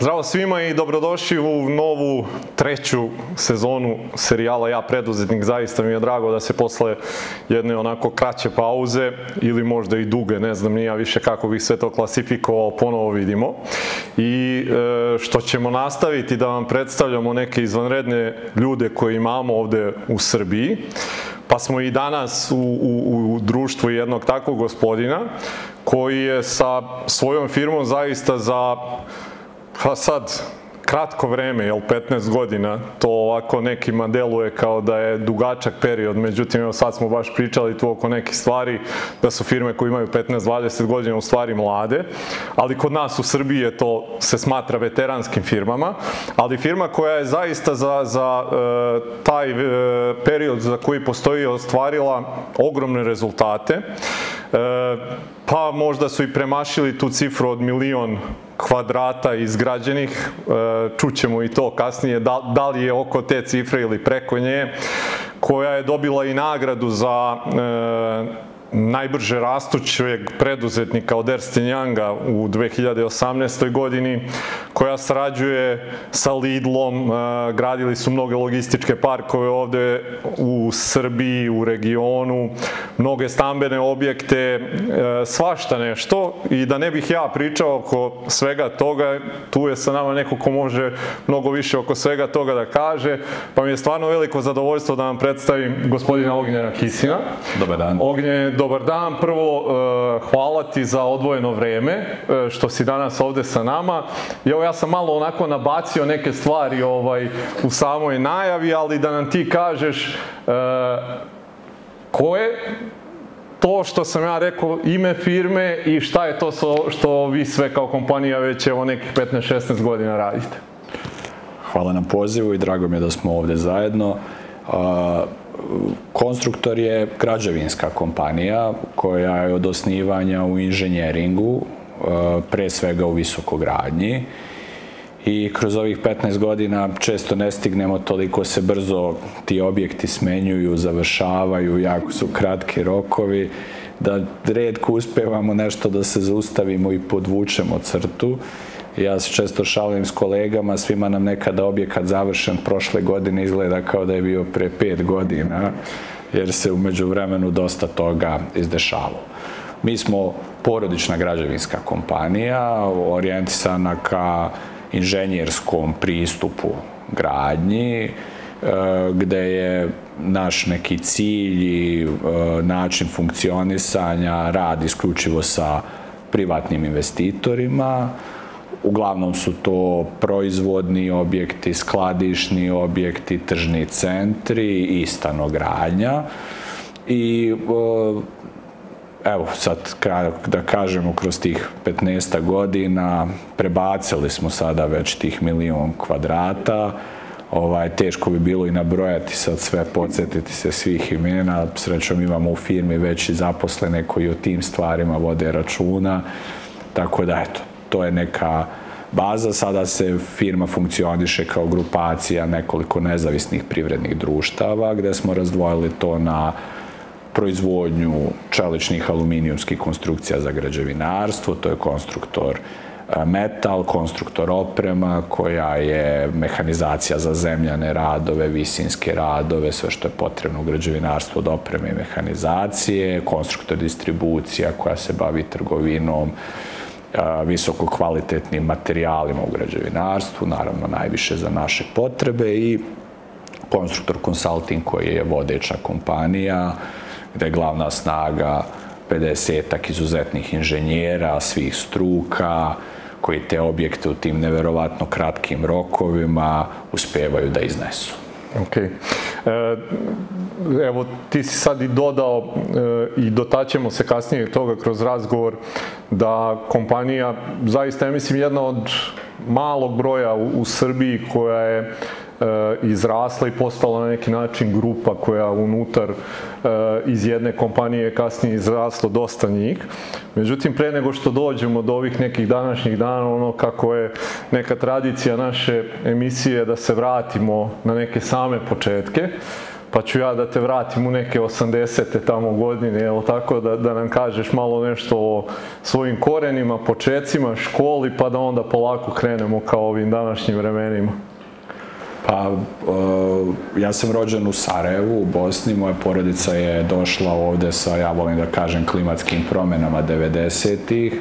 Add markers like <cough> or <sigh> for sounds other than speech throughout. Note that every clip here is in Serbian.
Zdravo svima i dobrodošli u novu treću sezonu serijala Ja preduzetnik. Zaista mi je drago da se posle jedne onako kraće pauze ili možda i duge, ne znam nija više kako bih sve to klasifikovao, ponovo vidimo. I e, što ćemo nastaviti da vam predstavljamo neke izvanredne ljude koje imamo ovde u Srbiji. Pa smo i danas u, u, u društvu jednog takvog gospodina koji je sa svojom firmom zaista za Pa sad, kratko vreme, jel 15 godina, to ovako nekima deluje kao da je dugačak period, međutim evo sad smo baš pričali tu oko nekih stvari da su firme koje imaju 15-20 godina u stvari mlade, ali kod nas u Srbiji je to se smatra veteranskim firmama, ali firma koja je zaista za, za e, taj e, period za koji postoji ostvarila ogromne rezultate, e, pa možda su i premašili tu cifru od milion kvadrata izgrađenih, e, čućemo i to kasnije, da, da li je oko te cifre ili preko nje, koja je dobila i nagradu za e, najbrže rastućeg preduzetnika od Ernst Younga u 2018. godini, koja sarađuje sa Lidlom, gradili su mnoge logističke parkove ovde u Srbiji, u regionu, mnoge stambene objekte, e, svašta nešto i da ne bih ja pričao oko svega toga, tu je sa nama neko ko može mnogo više oko svega toga da kaže, pa mi je stvarno veliko zadovoljstvo da vam predstavim gospodina Ognjena Kisina. Dobar dan. Ognjen, dobar dan. Prvo, e, hvala ti za odvojeno vreme, e, što si danas ovde sa nama. I evo, ja sam malo onako nabacio neke stvari ovaj, u samoj najavi, ali da nam ti kažeš e, ko je to što sam ja rekao ime firme i šta je to što vi sve kao kompanija već evo nekih 15-16 godina radite. Hvala na pozivu i drago mi je da smo ovde zajedno. Konstruktor je građevinska kompanija koja je od osnivanja u inženjeringu, e, pre svega u visokogradnji. I kroz ovih 15 godina često ne stignemo, toliko se brzo ti objekti smenjuju, završavaju, jako su kratki rokovi, da redko uspevamo nešto da se zaustavimo i podvučemo crtu. Ja se često šalim s kolegama, svima nam nekada objekat završen prošle godine izgleda kao da je bio pre pet godina, jer se umeđu vremenu dosta toga izdešalo. Mi smo porodična građevinska kompanija, orijentisana ka inženjerskom pristupu gradnji, e, gde je naš neki cilj i e, način funkcionisanja rad isključivo sa privatnim investitorima, Uglavnom su to proizvodni objekti, skladišni objekti, tržni centri i stanogradnja. I evo sad da kažemo kroz tih 15 godina prebacili smo sada već tih milion kvadrata ovaj, teško bi bilo i nabrojati sad sve, podsjetiti se svih imena. Srećom imamo u firmi već i zaposlene koji o tim stvarima vode računa. Tako da, eto, to je neka baza, sada se firma funkcioniše kao grupacija nekoliko nezavisnih privrednih društava, gde smo razdvojili to na proizvodnju čeličnih aluminijumskih konstrukcija za građevinarstvo, to je konstruktor e, metal, konstruktor oprema, koja je mehanizacija za zemljane radove, visinske radove, sve što je potrebno u građevinarstvu od opreme i mehanizacije, konstruktor distribucija koja se bavi trgovinom, visoko kvalitetnim materijalima u građevinarstvu, naravno najviše za naše potrebe i Konstruktor Consulting koji je vodeća kompanija gde je glavna snaga 50-ak izuzetnih inženjera svih struka koji te objekte u tim neverovatno kratkim rokovima uspevaju da iznesu. Ok. E, evo, ti si sad i dodao e, i dotaćemo se kasnije toga kroz razgovor da kompanija, zaista ja mislim jedna od malog broja u, u Srbiji koja je izrasla i postala na neki način grupa koja unutar e, iz jedne kompanije kasnije izraslo dosta njih. Međutim, pre nego što dođemo do ovih nekih današnjih dana, ono kako je neka tradicija naše emisije da se vratimo na neke same početke, pa ću ja da te vratim u neke 80. tamo godine, jel tako, da, da nam kažeš malo nešto o svojim korenima, počecima, školi, pa da onda polako krenemo kao ovim današnjim vremenima. Pa, uh, ja sam rođen u Sarajevu, u Bosni, moja porodica je došla ovde sa, ja volim da kažem, klimatskim promenama 90-ih,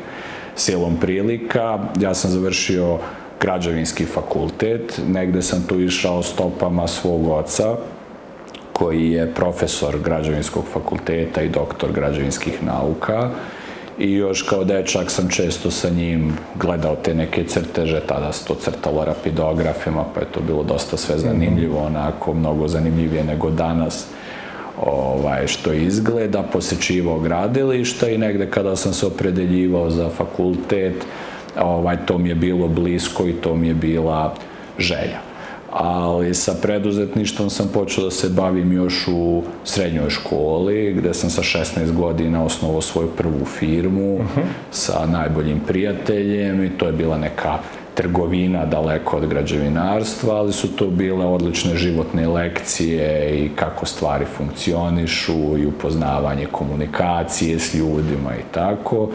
silom prilika. Ja sam završio građevinski fakultet, negde sam tu išao stopama svog oca, koji je profesor građevinskog fakulteta i doktor građevinskih nauka i još kao dečak sam često sa njim gledao te neke crteže, tada se to crtalo rapidografima, pa je to bilo dosta sve zanimljivo, onako mnogo zanimljivije nego danas ovaj, što izgleda, posećivao gradilišta i negde kada sam se opredeljivao za fakultet, ovaj, to mi je bilo blisko i to mi je bila želja ali sa preduzetništvom sam počeo da se bavim još u srednjoj školi, gde sam sa 16 godina osnovao svoju prvu firmu uh -huh. sa najboljim prijateljem i to je bila neka trgovina daleko od građevinarstva, ali su to bile odlične životne lekcije i kako stvari funkcionišu i upoznavanje komunikacije s ljudima i tako.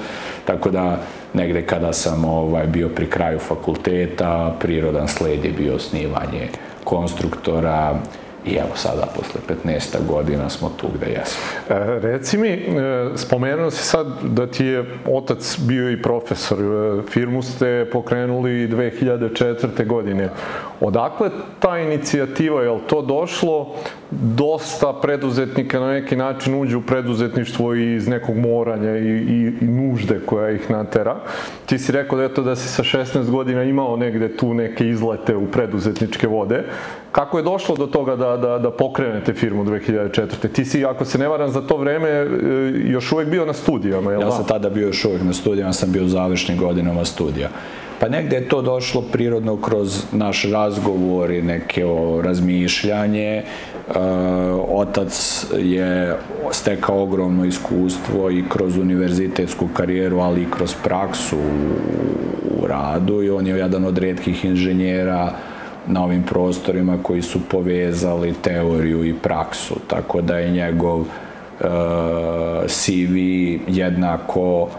Tako da negde kada sam ovaj, bio pri kraju fakulteta, prirodan sled je bio osnivanje konstruktora, I evo sada, posle 15 godina smo tu gde jesmo. E, reci mi, e, spomenuo si sad da ti je otac bio i profesor. E, firmu ste pokrenuli 2004. godine. Odakle ta inicijativa, je li to došlo? Dosta preduzetnika na neki način uđe u preduzetništvo iz nekog moranja i, i, i nužde koja ih natera. Ti si rekao da, eto, da si sa 16 godina imao negde tu neke izlete u preduzetničke vode. Kako je došlo do toga da, da, da pokrenete firmu 2004. Ti si, ako se ne varam, za to vreme e, još uvek bio na studijama, jel Ja da? sam tada bio još uvek na studijama, sam bio u završnim godinama studija. Pa negde je to došlo prirodno kroz naš razgovor i neke o razmišljanje. E, otac je stekao ogromno iskustvo i kroz univerzitetsku karijeru, ali i kroz praksu u, radu i on je jedan od redkih inženjera na ovim prostorima koji su povezali teoriju i praksu, tako da je njegov uh, e, CV jednako uh,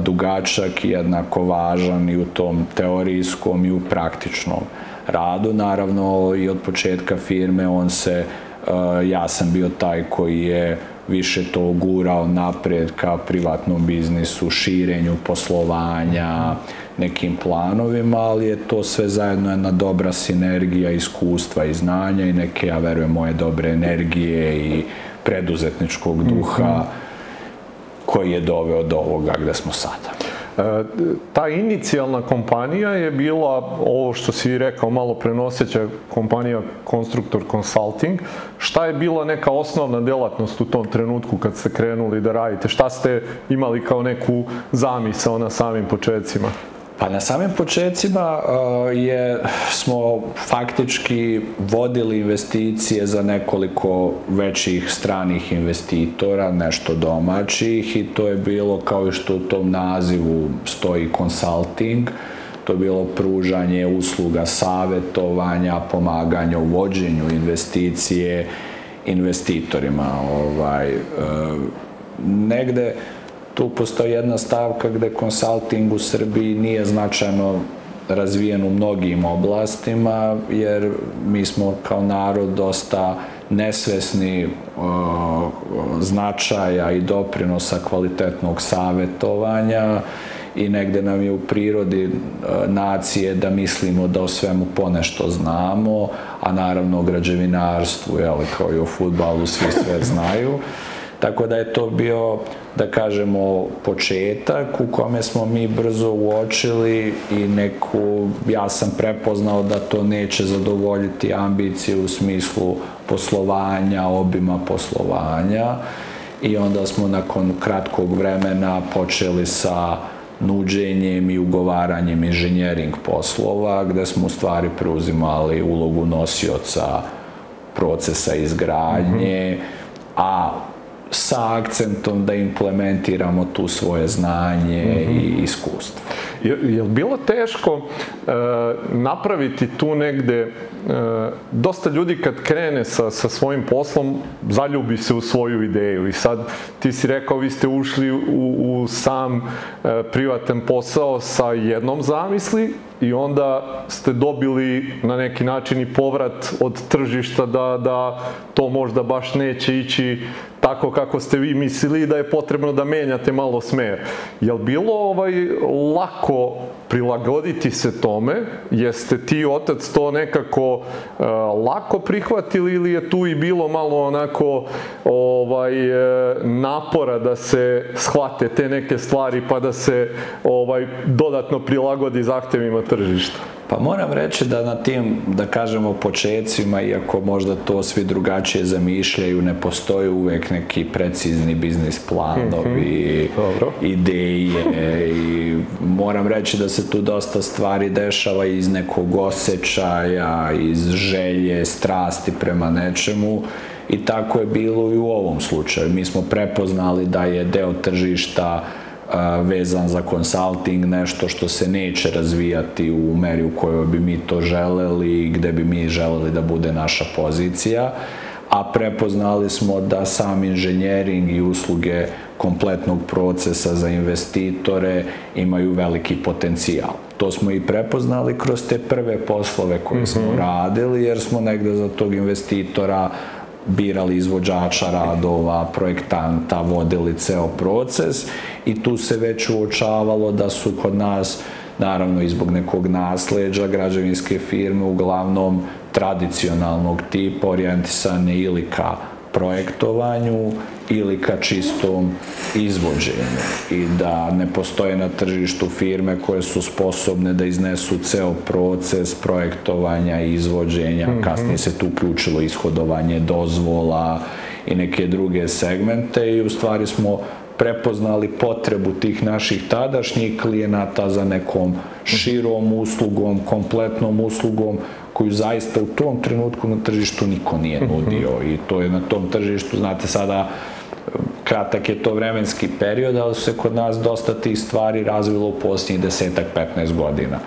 dugačak i jednako važan i u tom teorijskom i u praktičnom radu. Naravno i od početka firme on se, uh, ja sam bio taj koji je više to gurao napred ka privatnom biznisu, širenju poslovanja, nekim planovima, ali je to sve zajedno jedna dobra sinergija iskustva i znanja i neke, ja verujem, moje dobre energije i preduzetničkog duha mm -hmm. koji je doveo do ovoga gde smo sada. E, ta inicijalna kompanija je bila ovo što si rekao malo prenoseća kompanija Constructor Consulting. Šta je bila neka osnovna delatnost u tom trenutku kad ste krenuli da radite? Šta ste imali kao neku zamisao na samim početcima? Pa na samim početcima uh, je, smo faktički vodili investicije za nekoliko većih stranih investitora, nešto domaćih i to je bilo kao i što u tom nazivu stoji consulting, to je bilo pružanje usluga savetovanja, pomaganja u vođenju investicije investitorima. Ovaj, uh, negde tu postoji jedna stavka gde konsulting u Srbiji nije značajno razvijen u mnogim oblastima, jer mi smo kao narod dosta nesvesni značaja i doprinosa kvalitetnog savetovanja i negde nam je u prirodi nacije da mislimo da o svemu ponešto znamo, a naravno o građevinarstvu, jel, kao i o futbalu, svi sve znaju. Tako da je to bio, da kažemo, početak u kome smo mi brzo uočili i neku, ja sam prepoznao da to neće zadovoljiti ambicije u smislu poslovanja, obima poslovanja i onda smo nakon kratkog vremena počeli sa nuđenjem i ugovaranjem inženjering poslova, gde smo u stvari preuzimali ulogu nosioca procesa izgradnje, mm -hmm. a sa akcentom da implementiramo tu svoje znanje mm -hmm. i iskustvo. Je, li bilo teško e, napraviti tu negde, e, dosta ljudi kad krene sa, sa svojim poslom, zaljubi se u svoju ideju i sad ti si rekao vi ste ušli u, u sam e, privatan posao sa jednom zamisli i onda ste dobili na neki način i povrat od tržišta da, da to možda baš neće ići tako kako ste vi mislili da je potrebno da menjate malo smer. Je li bilo ovaj lako 我 prilagoditi se tome? Jeste ti otac to nekako uh, lako prihvatili ili je tu i bilo malo onako ovaj uh, napora da se shvate te neke stvari pa da se ovaj dodatno prilagodi zahtevima tržišta? Pa moram reći da na tim, da kažemo, počecima, iako možda to svi drugačije zamišljaju, ne postoji uvek neki precizni biznis planovi, mm -hmm. ideje i moram reći da se tu dosta stvari dešava iz nekog osjećaja, iz želje, strasti prema nečemu i tako je bilo i u ovom slučaju. Mi smo prepoznali da je deo tržišta vezan za consulting, nešto što se neće razvijati u meri u kojoj bi mi to želeli i gde bi mi želeli da bude naša pozicija, a prepoznali smo da sam inženjering i usluge kompletnog procesa za investitore imaju veliki potencijal. To smo i prepoznali kroz te prve poslove koje mm -hmm. smo mhm. radili, jer smo negde za tog investitora birali izvođača radova, projektanta, vodili ceo proces i tu se već uočavalo da su kod nas naravno i zbog nekog nasleđa građevinske firme uglavnom tradicionalnog tipa orijentisane ili ka projektovanju ili ka čistom izvođenju i da ne postoje na tržištu firme koje su sposobne da iznesu ceo proces projektovanja i izvođenja, mm -hmm. kasnije se tu uključilo ishodovanje dozvola i neke druge segmente i u stvari smo prepoznali potrebu tih naših tadašnjih klijenata za nekom širom uslugom, kompletnom uslugom koju zaista u tom trenutku na tržištu niko nije mhm. nudio i to je na tom tržištu, znate sada, kratak je to vremenski period, ali su se kod nas dosta tih stvari razvilo u posljednjih desetak, 15 godina.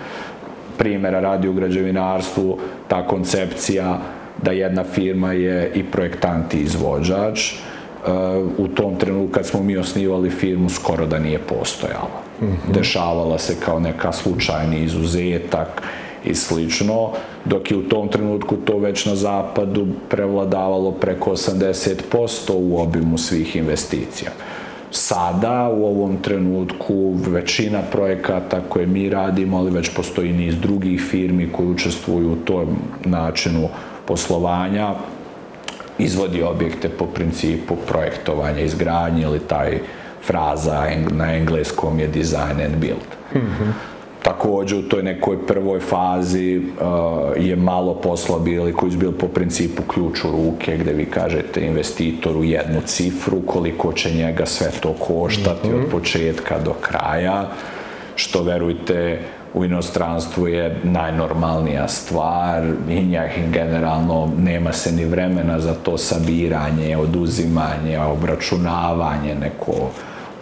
Primera radi u građevinarstvu, ta koncepcija da jedna firma je i projektant i izvođač, u tom trenutku kad smo mi osnivali firmu skoro da nije postojala. Mm -hmm. Dešavala se kao neka slučajni izuzetak i slično, dok je u tom trenutku to već na zapadu prevladavalo preko 80% u obimu svih investicija. Sada, u ovom trenutku, većina projekata koje mi radimo, ali već postoji niz drugih firmi koji učestvuju u tom načinu poslovanja, izvodi objekte po principu projektovanja, izgradnje ili taj fraza na engleskom je design and build. Mm -hmm. Takođe u toj nekoj prvoj fazi uh, je malo posla bili koji su bili po principu ključ u ruke gde vi kažete investitoru jednu cifru koliko će njega sve to koštati mm -hmm. od početka do kraja što verujte u inostranstvu je najnormalnija stvar i njih generalno nema se ni vremena za to sabiranje, oduzimanje, obračunavanje neko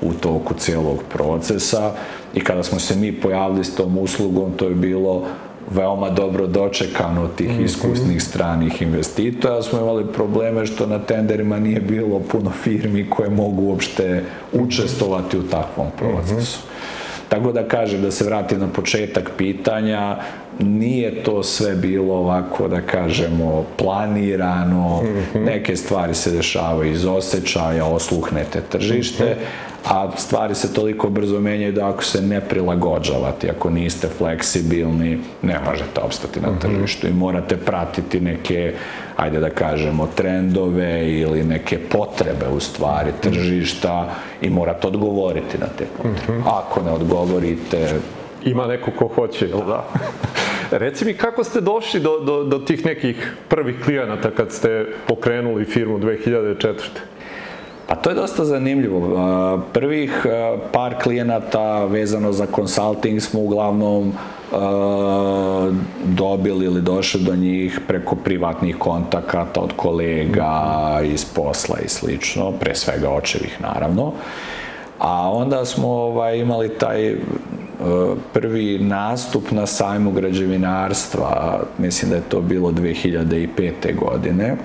u toku cijelog procesa i kada smo se mi pojavili s tom uslugom to je bilo veoma dobro dočekano od tih mhm. iskusnih stranih investitora. Smo imali probleme što na tenderima nije bilo puno firmi koje mogu uopšte učestovati u takvom procesu. Tako da kažem, da se vratim na početak pitanja, nije to sve bilo ovako, da kažemo, planirano, mm -hmm. neke stvari se dešavaju iz osjećaja, osluhnete tržište, a stvari se toliko brzo menjaju da ako se ne prilagođavate, ako niste fleksibilni, ne možete opstati na mhm. tržištu i morate pratiti neke, ajde da kažemo, trendove ili neke potrebe u stvari mhm. tržišta i morate odgovoriti na te potrebe. Mhm. Ako ne odgovorite... Ima neko ko hoće, jel da? <laughs> Reci mi kako ste došli do, do, do tih nekih prvih klijenata kad ste pokrenuli firmu 2004. Pa to je dosta zanimljivo. Prvih par klijenata vezano za consulting smo uglavnom dobili ili došli do njih preko privatnih kontakata od kolega iz posla i slično, pre svega očevih naravno. A onda smo ovaj, imali taj prvi nastup na sajmu građevinarstva, mislim da je to bilo 2005. godine,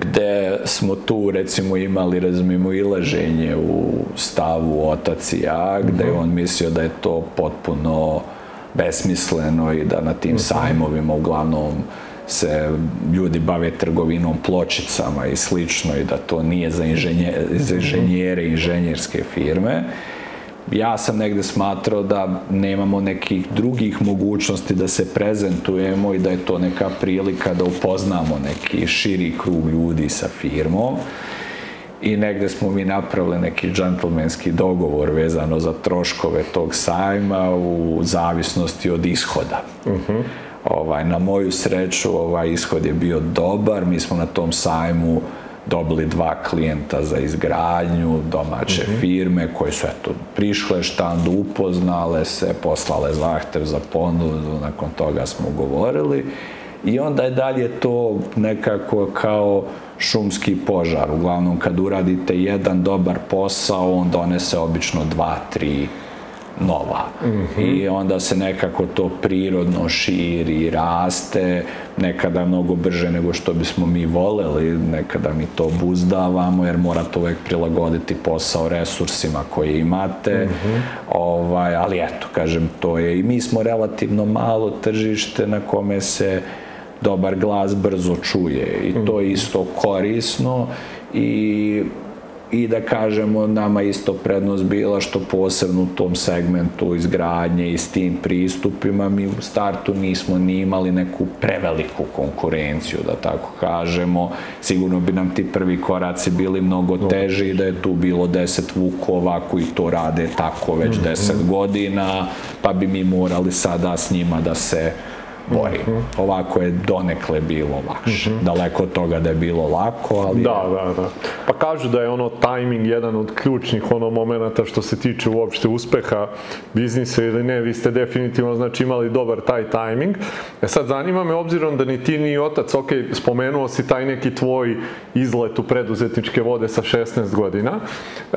gde smo tu recimo imali razumimo ilaženje u stavu otac i ja, gde je on mislio da je to potpuno besmisleno i da na tim sajmovima uglavnom se ljudi bave trgovinom pločicama i slično i da to nije za, inženje, za inženjere i inženjerske firme ja sam negde smatrao da nemamo nekih drugih mogućnosti da se prezentujemo i da je to neka prilika da upoznamo neki širi krug ljudi sa firmom i negde smo mi napravili neki džentlmenski dogovor vezano za troškove tog sajma u zavisnosti od ishoda. Uh mhm. -huh. ovaj, na moju sreću ovaj ishod je bio dobar, mi smo na tom sajmu dobili dva klijenta za izgradnju, domaće mm -hmm. firme koje su eto prišle štandu, upoznale se, poslale zahtev za ponudu, nakon toga smo govorili i onda je dalje to nekako kao šumski požar. Uglavnom kad uradite jedan dobar posao, on donese obično dva, tri nova. Mm -hmm. I onda se nekako to prirodno širi, raste, nekada mnogo brže nego što bismo mi voleli, nekada mi to buzdavamo jer morate uvek prilagoditi posao resursima koje imate. Mm -hmm. ovaj, ali eto, kažem, to je i mi smo relativno malo tržište na kome se dobar glas brzo čuje i to je isto korisno i i da kažemo nama isto prednost bila što posebno u tom segmentu izgradnje i s tim pristupima mi u startu nismo ni imali neku preveliku konkurenciju da tako kažemo sigurno bi nam ti prvi koraci bili mnogo teži da je tu bilo deset vukova koji to rade tako već mhm. deset godina pa bi mi morali sada s njima da se bori. Mm -hmm. Ovako je donekle bilo lakše. Mm -hmm. Daleko od toga da je bilo lako, ali... Da, da, da. Pa kažu da je ono timing jedan od ključnih ono momenta što se tiče uopšte uspeha biznisa ili ne, vi ste definitivno znači imali dobar taj timing. E sad zanima me obzirom da ni ti ni otac, ok, spomenuo si taj neki tvoj izlet u preduzetničke vode sa 16 godina. E,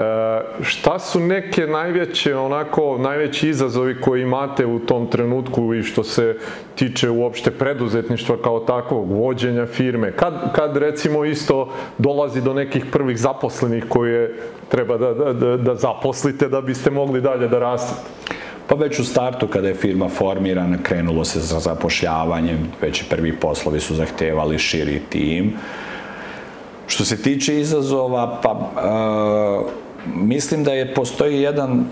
šta su neke najveće onako, najveći izazovi koji imate u tom trenutku i što se tiče uopšte preduzetništva kao takvog, vođenja firme, kad, kad recimo isto dolazi do nekih prvih zaposlenih koje treba da, da, da, da zaposlite da biste mogli dalje da rastete? Pa već u startu kada je firma formirana krenulo se sa zapošljavanjem, već prvi poslovi su zahtevali širi tim. Što se tiče izazova, pa uh, Mislim da je postoji jedan uh,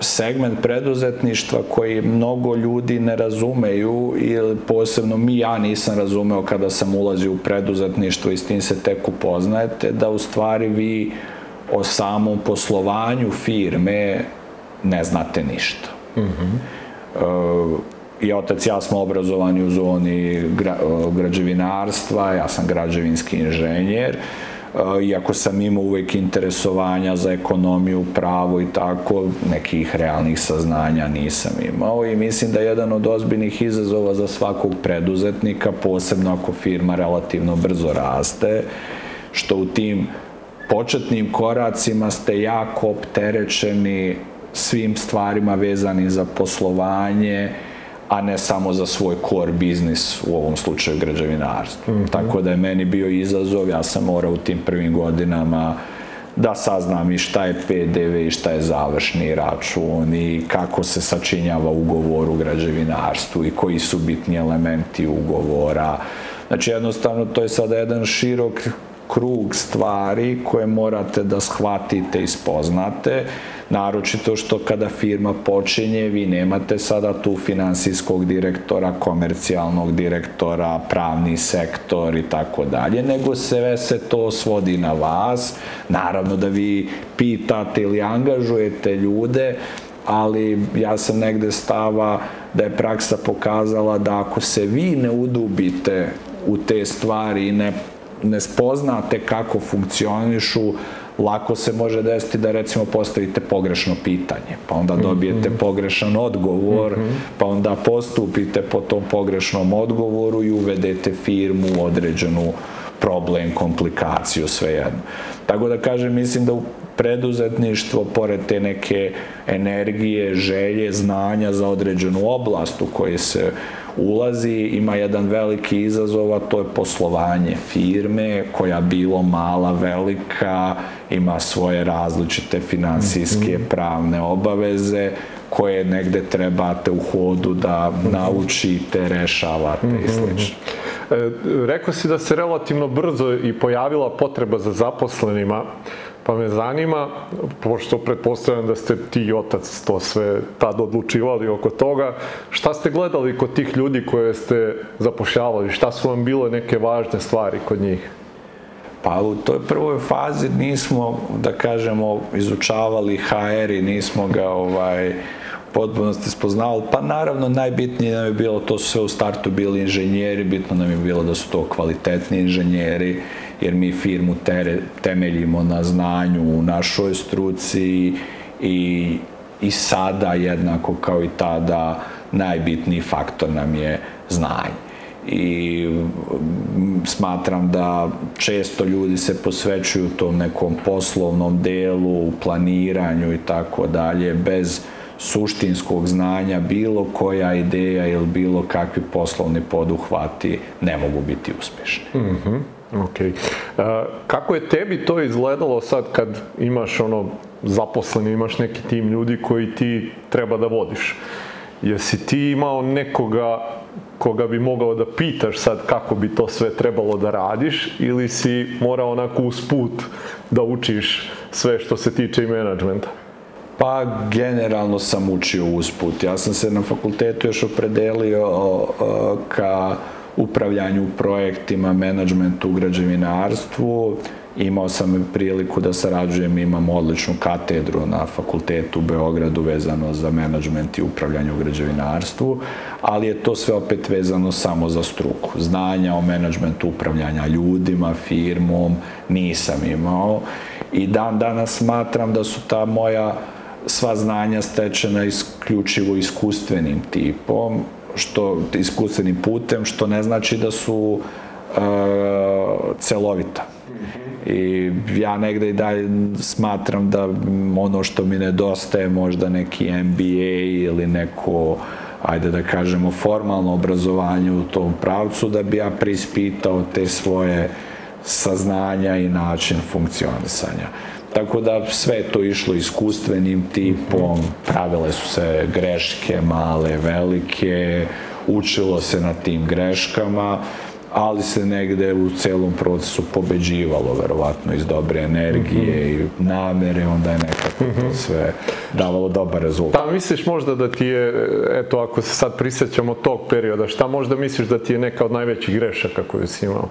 segment preduzetništva koji mnogo ljudi ne razumeju ili posebno mi ja nisam razumeo kada sam ulazio u preduzetništvo i s tim se tek upoznajete da u stvari vi o samom poslovanju firme ne znate ništa. Mm -hmm. uh, i otac ja smo obrazovani u zoni gra, uh, građevinarstva, ja sam građevinski inženjer. Uh, iako sam imao uvek interesovanja za ekonomiju, pravo i tako, nekih realnih saznanja nisam imao i mislim da je jedan od ozbiljnih izazova za svakog preduzetnika, posebno ako firma relativno brzo raste, što u tim početnim koracima ste jako opterećeni svim stvarima vezanim za poslovanje, a ne samo za svoj core biznis, u ovom slučaju građevinarstvo. Mm -hmm. Tako da je meni bio izazov, ja sam morao u tim prvim godinama da saznam i šta je PDV i šta je završni račun i kako se sačinjava ugovor u građevinarstvu i koji su bitni elementi ugovora. Znači jednostavno to je sada jedan širok krug stvari koje morate da shvatite i spoznate naročito što kada firma počinje, vi nemate sada tu finansijskog direktora, komercijalnog direktora, pravni sektor i tako dalje, nego sve se to svodi na vas. Naravno da vi pitate ili angažujete ljude, ali ja sam negde stava da je praksa pokazala da ako se vi ne udubite u te stvari i ne ne spoznate kako funkcionišu, lako se može desiti da recimo postavite pogrešno pitanje, pa onda dobijete pogrešan odgovor, pa onda postupite po tom pogrešnom odgovoru i uvedete firmu u određenu problem, komplikaciju, svejedno. Tako da kažem, mislim da u preduzetništvo, pored te neke energije, želje, znanja za određenu oblast u kojoj se ulazi, ima jedan veliki izazov, a to je poslovanje firme, koja bilo mala, velika, ima svoje različite finansijske, pravne obaveze, koje negde trebate u hodu da naučite, rešavate i slično. E, rekao si da se relativno brzo i pojavila potreba za zaposlenima, pa me zanima, pošto pretpostavljam da ste ti i otac to sve tad odlučivali oko toga, šta ste gledali kod tih ljudi koje ste zapošljavali, šta su vam bile neke važne stvari kod njih? Pa u toj prvoj fazi nismo, da kažemo, izučavali HR i nismo ga ovaj, potpunosti spoznavali. Pa naravno najbitnije nam je bilo, to su sve u startu bili inženjeri, bitno nam je bilo da su to kvalitetni inženjeri, jer mi firmu tere, temeljimo na znanju u našoj struci i, i sada jednako kao i tada najbitniji faktor nam je znanje i smatram da često ljudi se posvećuju tom nekom poslovnom delu, planiranju i tako dalje, bez suštinskog znanja bilo koja ideja ili bilo kakvi poslovni poduhvati ne mogu biti uspješni. Mm -hmm. Ok. Uh, kako je tebi to izgledalo sad kad imaš ono zaposleni, imaš neki tim ljudi koji ti treba da vodiš? Jesi ti imao nekoga koga bi mogao da pitaš sad kako bi to sve trebalo da radiš ili si morao onako usput da učiš sve što se tiče i menadžmenta? Pa generalno sam učio usput. Ja sam se na fakultetu još opredelio ka upravljanju projektima, menadžmentu u građevinarstvu. Imao sam priliku da sarađujem, imam odličnu katedru na fakultetu u Beogradu vezano za menadžment i upravljanje u građevinarstvu, ali je to sve opet vezano samo za struku. Znanja o menadžmentu upravljanja ljudima, firmom nisam imao i dan danas smatram da su ta moja sva znanja stečena isključivo iskustvenim tipom, što iskustvenim putem, što ne znači da su uh, celovita. I ja negde i dalje smatram da ono što mi nedostaje možda neki MBA ili neko ajde da kažemo formalno obrazovanje u tom pravcu da bi ja prispitao te svoje saznanja i način funkcionisanja. Tako da sve to išlo iskustvenim tipom, pravile su se greške male, velike, učilo se na tim greškama, ali se negde u celom procesu pobeđivalo, verovatno, iz dobre energije i namere, onda je nekako to sve davalo dobar rezultat. Pa misliš možda da ti je, eto, ako se sad prisjećamo tog perioda, šta možda misliš da ti je neka od najvećih grešaka koju si imao?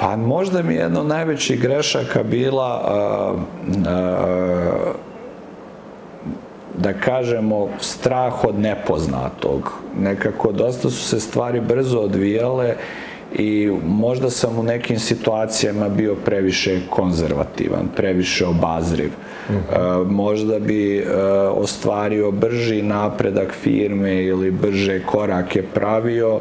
Pa možda mi je jedna od najvećih grešaka bila a, a, da kažemo strah od nepoznatog. Nekako dosta su se stvari brzo odvijale i možda sam u nekim situacijama bio previše konzervativan, previše obazriv. Uh -huh. e, možda bi e, ostvario brži napredak firme ili brže korake pravio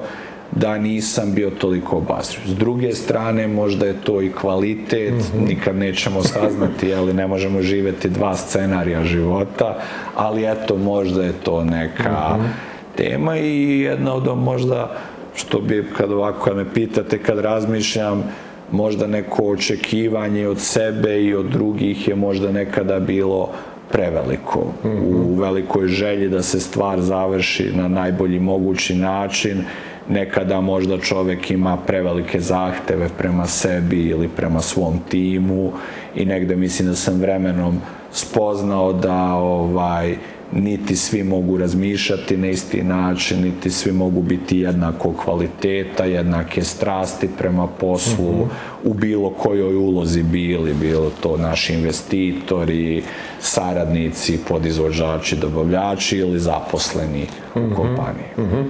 da nisam bio toliko obazriv. S druge strane, možda je to i kvalitet, mm -hmm. nikad nećemo saznati, ali ne možemo živeti dva scenarija života, ali eto, možda je to neka mm -hmm. tema i jedna od možda, što bi, kad ovako kad me pitate, kad razmišljam, možda neko očekivanje od sebe i od drugih je možda nekada bilo preveliko. Mm -hmm. U velikoj želji da se stvar završi na najbolji mogući način, nekada možda čovek ima prevelike zahteve prema sebi ili prema svom timu i negde mislim da sam vremenom spoznao da ovaj niti svi mogu razmišljati na isti način, niti svi mogu biti jednako kvaliteta, jednake strasti prema poslu, mm -hmm. u bilo kojoj ulozi bili, bilo to naši investitori, saradnici, podizvođači, dobavljači ili zaposleni mm -hmm. u mhm. kompaniji. Mm -hmm.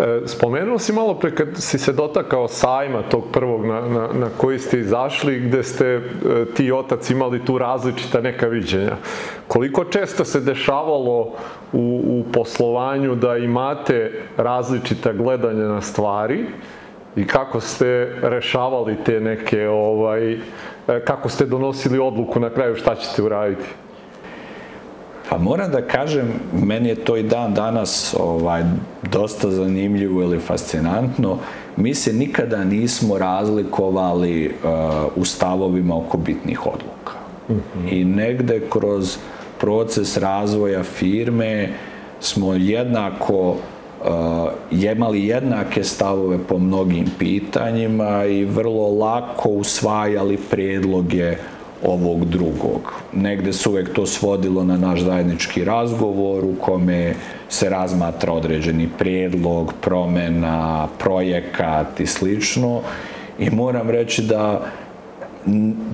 E, spomenuo si malo pre kad si se dotakao sajma tog prvog na, na, na koji ste izašli, gde ste e, ti i otac imali tu različita neka viđenja. Koliko često se dešavalo u, u poslovanju da imate različita gledanja na stvari i kako ste rešavali te neke, ovaj, e, kako ste donosili odluku na kraju šta ćete uraditi? Pa moram da kažem, meni je to i dan danas ovaj, dosta zanimljivo ili fascinantno. Mi se nikada nismo razlikovali uh, u stavovima oko bitnih odluka. Mm -hmm. I negde kroz proces razvoja firme smo jednako uh, imali jednake stavove po mnogim pitanjima i vrlo lako usvajali predloge ovog drugog. Negde se uvek to svodilo na naš zajednički razgovor u kome se razmatra određeni prijedlog, promena, projekat i slično. I moram reći da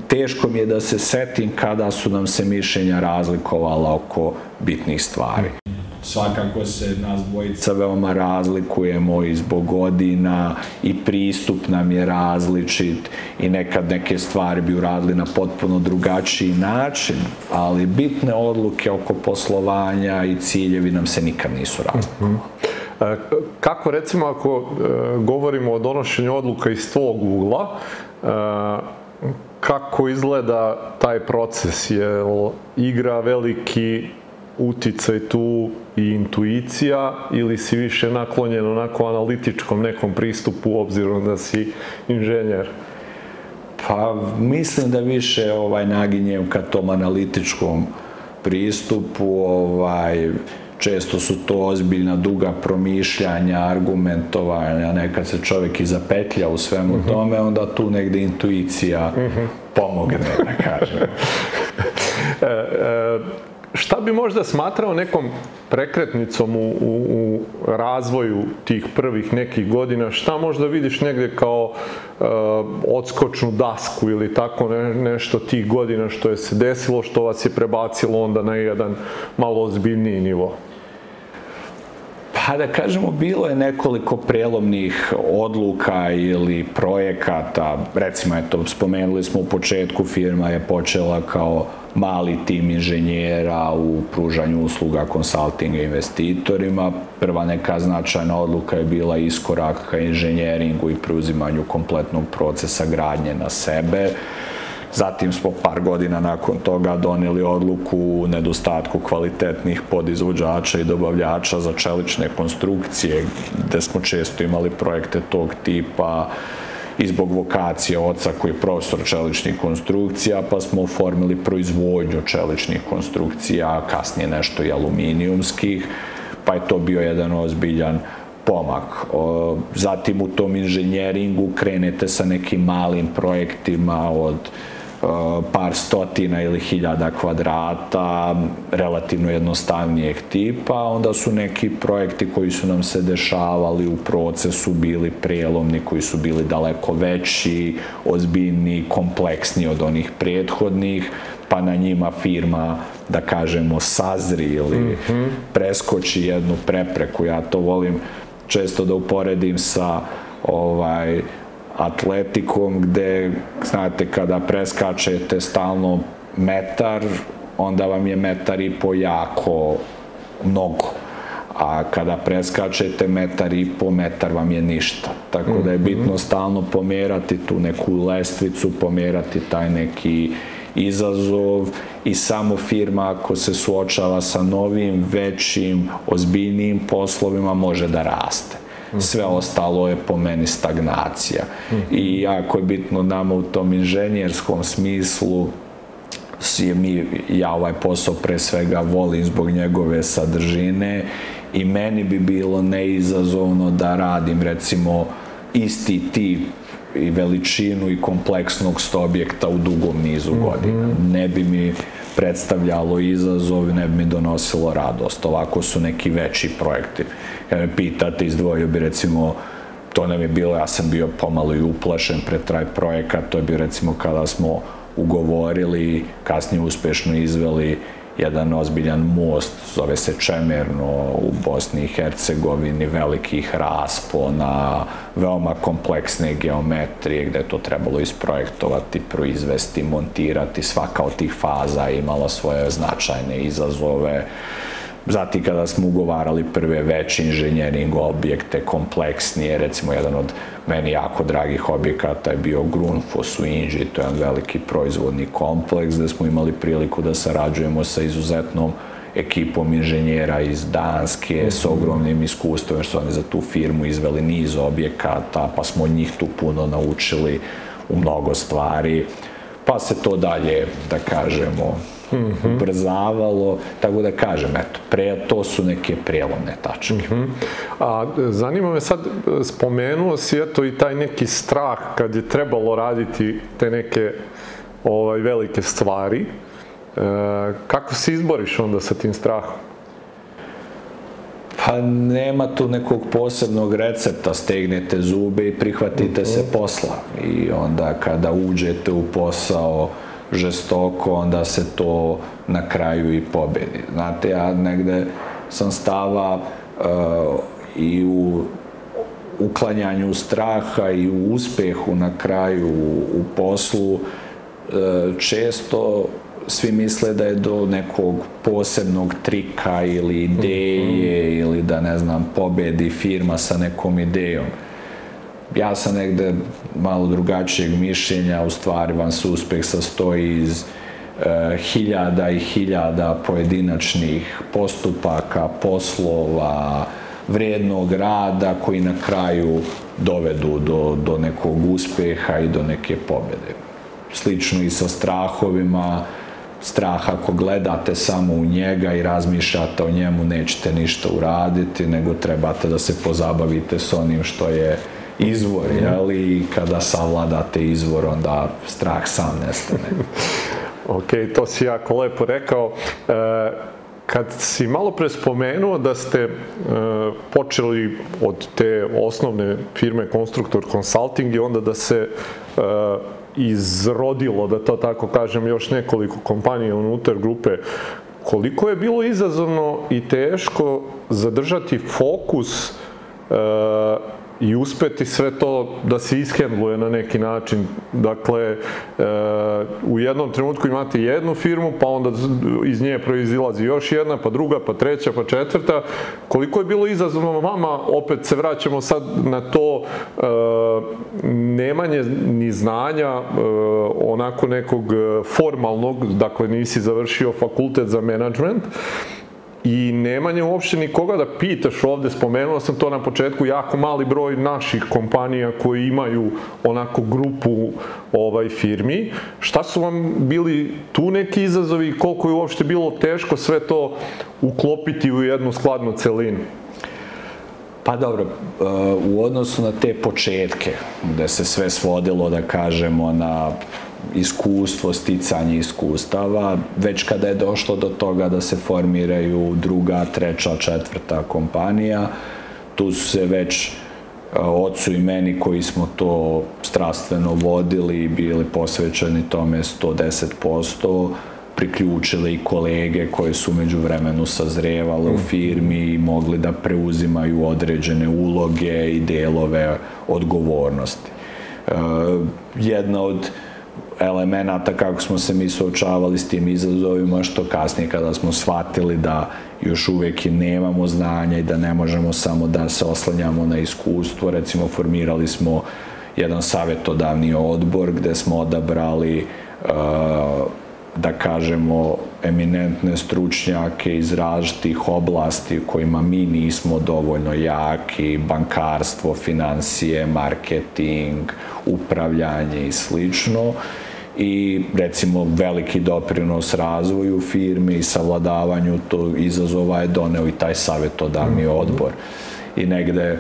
teško mi je da se setim kada su nam se mišljenja razlikovala oko bitnih stvari svakako se nas dvojica veoma razlikujemo i zbog godina i pristup nam je različit i nekad neke stvari bi uradili na potpuno drugačiji način, ali bitne odluke oko poslovanja i ciljevi nam se nikad nisu razlikovali. E, kako recimo ako e, govorimo o donošenju odluka iz tvog ugla, e, kako izgleda taj proces? Je igra veliki uticaj tu i intuicija ili si više naklonjen onako analitičkom nekom pristupu obzirom da si inženjer? Pa mislim da više ovaj naginjem ka tom analitičkom pristupu, ovaj često su to ozbiljna duga promišljanja, argumentovanja, nekad se čovjek i zapetlja u svemu uh mhm. -huh. tome, onda tu negde intuicija uh mhm. -huh. pomogne, da kažem. <laughs> e, e, šta bi možda smatrao nekom prekretnicom u, u, u razvoju tih prvih nekih godina, šta možda vidiš negde kao uh, odskočnu dasku ili tako ne, nešto tih godina što je se desilo, što vas je prebacilo onda na jedan malo ozbiljniji nivo? Pa da kažemo, bilo je nekoliko prelomnih odluka ili projekata, recimo, eto, spomenuli smo u početku, firma je počela kao mali tim inženjera u pružanju usluga konsultinga investitorima. Prva neka značajna odluka je bila iskorak ka inženjeringu i preuzimanju kompletnog procesa gradnje na sebe. Zatim smo par godina nakon toga doneli odluku u nedostatku kvalitetnih podizvođača i dobavljača za čelične konstrukcije, gde smo često imali projekte tog tipa, i zbog vokacije oca koji je profesor čeličnih konstrukcija, pa smo oformili proizvodnju čeličnih konstrukcija, kasnije nešto i aluminijumskih, pa je to bio jedan ozbiljan pomak. Zatim u tom inženjeringu krenete sa nekim malim projektima od par stotina ili hiljada kvadrata, relativno jednostavnijeg tipa, onda su neki projekti koji su nam se dešavali u procesu bili prijelomni, koji su bili daleko veći, ozbiljni, kompleksni od onih prethodnih, pa na njima firma, da kažemo, sazri ili mm -hmm. preskoči jednu prepreku. Ja to volim često da uporedim sa ovaj, atletikom gde, znate, kada preskačete stalno metar, onda vam je metar i po jako mnogo. A kada preskačete metar i po, metar vam je ništa. Tako da je bitno mhm. stalno pomerati tu neku lestvicu, pomerati taj neki izazov i samo firma ako se suočava sa novim, većim, ozbiljnijim poslovima može da raste sve ostalo je po meni stagnacija. I jako je bitno nama u tom inženjerskom smislu je mi, ja ovaj posao pre svega volim zbog njegove sadržine i meni bi bilo neizazovno da radim recimo isti tip i veličinu i kompleksnog objekta u dugom nizu godina. Ne bi mi predstavljalo izazov, ne bi mi donosilo radost. Ovako su neki veći projekti. Kada me pitate, izdvojio bi recimo to nam je bilo, ja sam bio pomalo i uplašen pred traj projekat, to je bio recimo kada smo ugovorili, kasnije uspešno izveli jedan ozbiljan most, zove se Čemerno u Bosni i Hercegovini, velikih raspona, veoma kompleksne geometrije gde je to trebalo isprojektovati, proizvesti, montirati. Svaka od tih faza imala svoje značajne izazove. Zati kada smo ugovarali prve veće inženjering objekte, kompleksnije, recimo jedan od meni jako dragih objekata je bio Grunfos u Inđi, to je jedan veliki proizvodni kompleks gde smo imali priliku da sarađujemo sa izuzetnom ekipom inženjera iz Danske s ogromnim iskustvom, jer su oni za tu firmu izveli niz objekata, pa smo od njih tu puno naučili u mnogo stvari, pa se to dalje, da kažemo, mm -hmm. ubrzavalo, tako da kažem, eto, pre, to su neke prelomne tačke. Mm -hmm. A zanima me sad, spomenuo si eto i taj neki strah kad je trebalo raditi te neke ovaj, velike stvari. E, kako se izboriš onda sa tim strahom? Pa nema tu nekog posebnog recepta, stegnete zube i prihvatite mm -hmm. se mhm. posla. I onda kada uđete u posao, žestoko, onda se to na kraju i pobedi. Znate, ja negde sam stava uh, i u uklanjanju straha i u uspehu na kraju u, u poslu uh, često svi misle da je do nekog posebnog trika ili ideje mm -hmm. ili da ne znam pobedi firma sa nekom idejom ja sam negde malo drugačijeg mišljenja, u stvari vam se uspeh sastoji iz e, hiljada i hiljada pojedinačnih postupaka, poslova, vrijednog rada koji na kraju dovedu do, do nekog uspeha i do neke pobede. Slično i sa strahovima, strah ako gledate samo u njega i razmišljate o njemu nećete ništa uraditi, nego trebate da se pozabavite s onim što je izvor, mm. jel? I kada savladate izvor, onda strah sam nestane. <laughs> ok, to si jako lepo rekao. E, kad si malo pre spomenuo da ste e, počeli od te osnovne firme Konstruktor Consulting i onda da se e, izrodilo, da to tako kažem, još nekoliko kompanija unutar grupe, koliko je bilo izazovno i teško zadržati fokus e, i uspeti sve to da se ishendluje na neki način. Dakle, e, u jednom trenutku imate jednu firmu, pa onda iz nje proizilazi još jedna, pa druga, pa treća, pa četvrta. Koliko je bilo izazovno vama, opet se vraćamo sad na to e, nemanje ni znanja, e, onako nekog formalnog, dakle nisi završio fakultet za management, i nemanje uopšte nikoga da pitaš ovde, spomenuo sam to na početku, jako mali broj naših kompanija koji imaju onako grupu ovaj firmi. Šta su vam bili tu neki izazovi koliko je uopšte bilo teško sve to uklopiti u jednu skladnu celinu? Pa dobro, uh, u odnosu na te početke, gde se sve svodilo, da kažemo, na iskustvo, sticanje iskustava, već kada je došlo do toga da se formiraju druga, treća, četvrta kompanija, tu su se već ocu i meni koji smo to strastveno vodili i bili posvećeni tome 110%, priključile i kolege koje su među vremenu sazrevale u firmi i mogli da preuzimaju određene uloge i delove odgovornosti. Jedna od elemenata kako smo se mi suočavali s tim izazovima, što kasnije kada smo shvatili da još uvek nemamo znanja i da ne možemo samo da se oslanjamo na iskustvo. Recimo, formirali smo jedan savjetodavni odbor gde smo odabrali uh, da kažemo eminentne stručnjake iz različitih oblasti kojima mi nismo dovoljno jaki, bankarstvo, financije, marketing, upravljanje i slično i recimo veliki doprinos razvoju firme i savladavanju tog izazova je doneo i taj savjetodavni mhm. odbor. I negde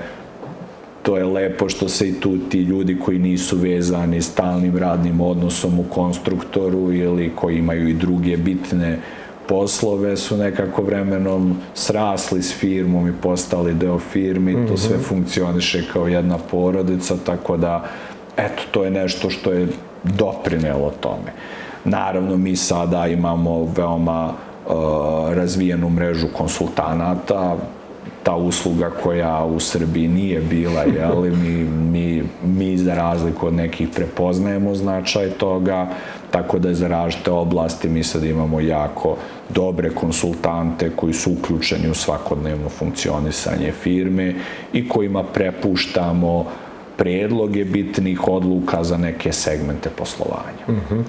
to je lepo što se i tu ti ljudi koji nisu vezani stalnim radnim odnosom u konstruktoru ili koji imaju i druge bitne poslove su nekako vremenom srasli s firmom i postali deo mm -hmm. to sve mhm. funkcioniše kao jedna porodica, tako da eto, to je nešto što je doprinelo tome. Naravno, mi sada imamo veoma razvijenu mrežu konsultanata, ta usluga koja u Srbiji nije bila, jel, mi, mi, mi za razliku od nekih prepoznajemo značaj toga, tako da za različite oblasti mi sad imamo jako dobre konsultante koji su uključeni u svakodnevno funkcionisanje firme i kojima prepuštamo predloge bitnih odluka za neke segmente poslovanja. Mm -hmm.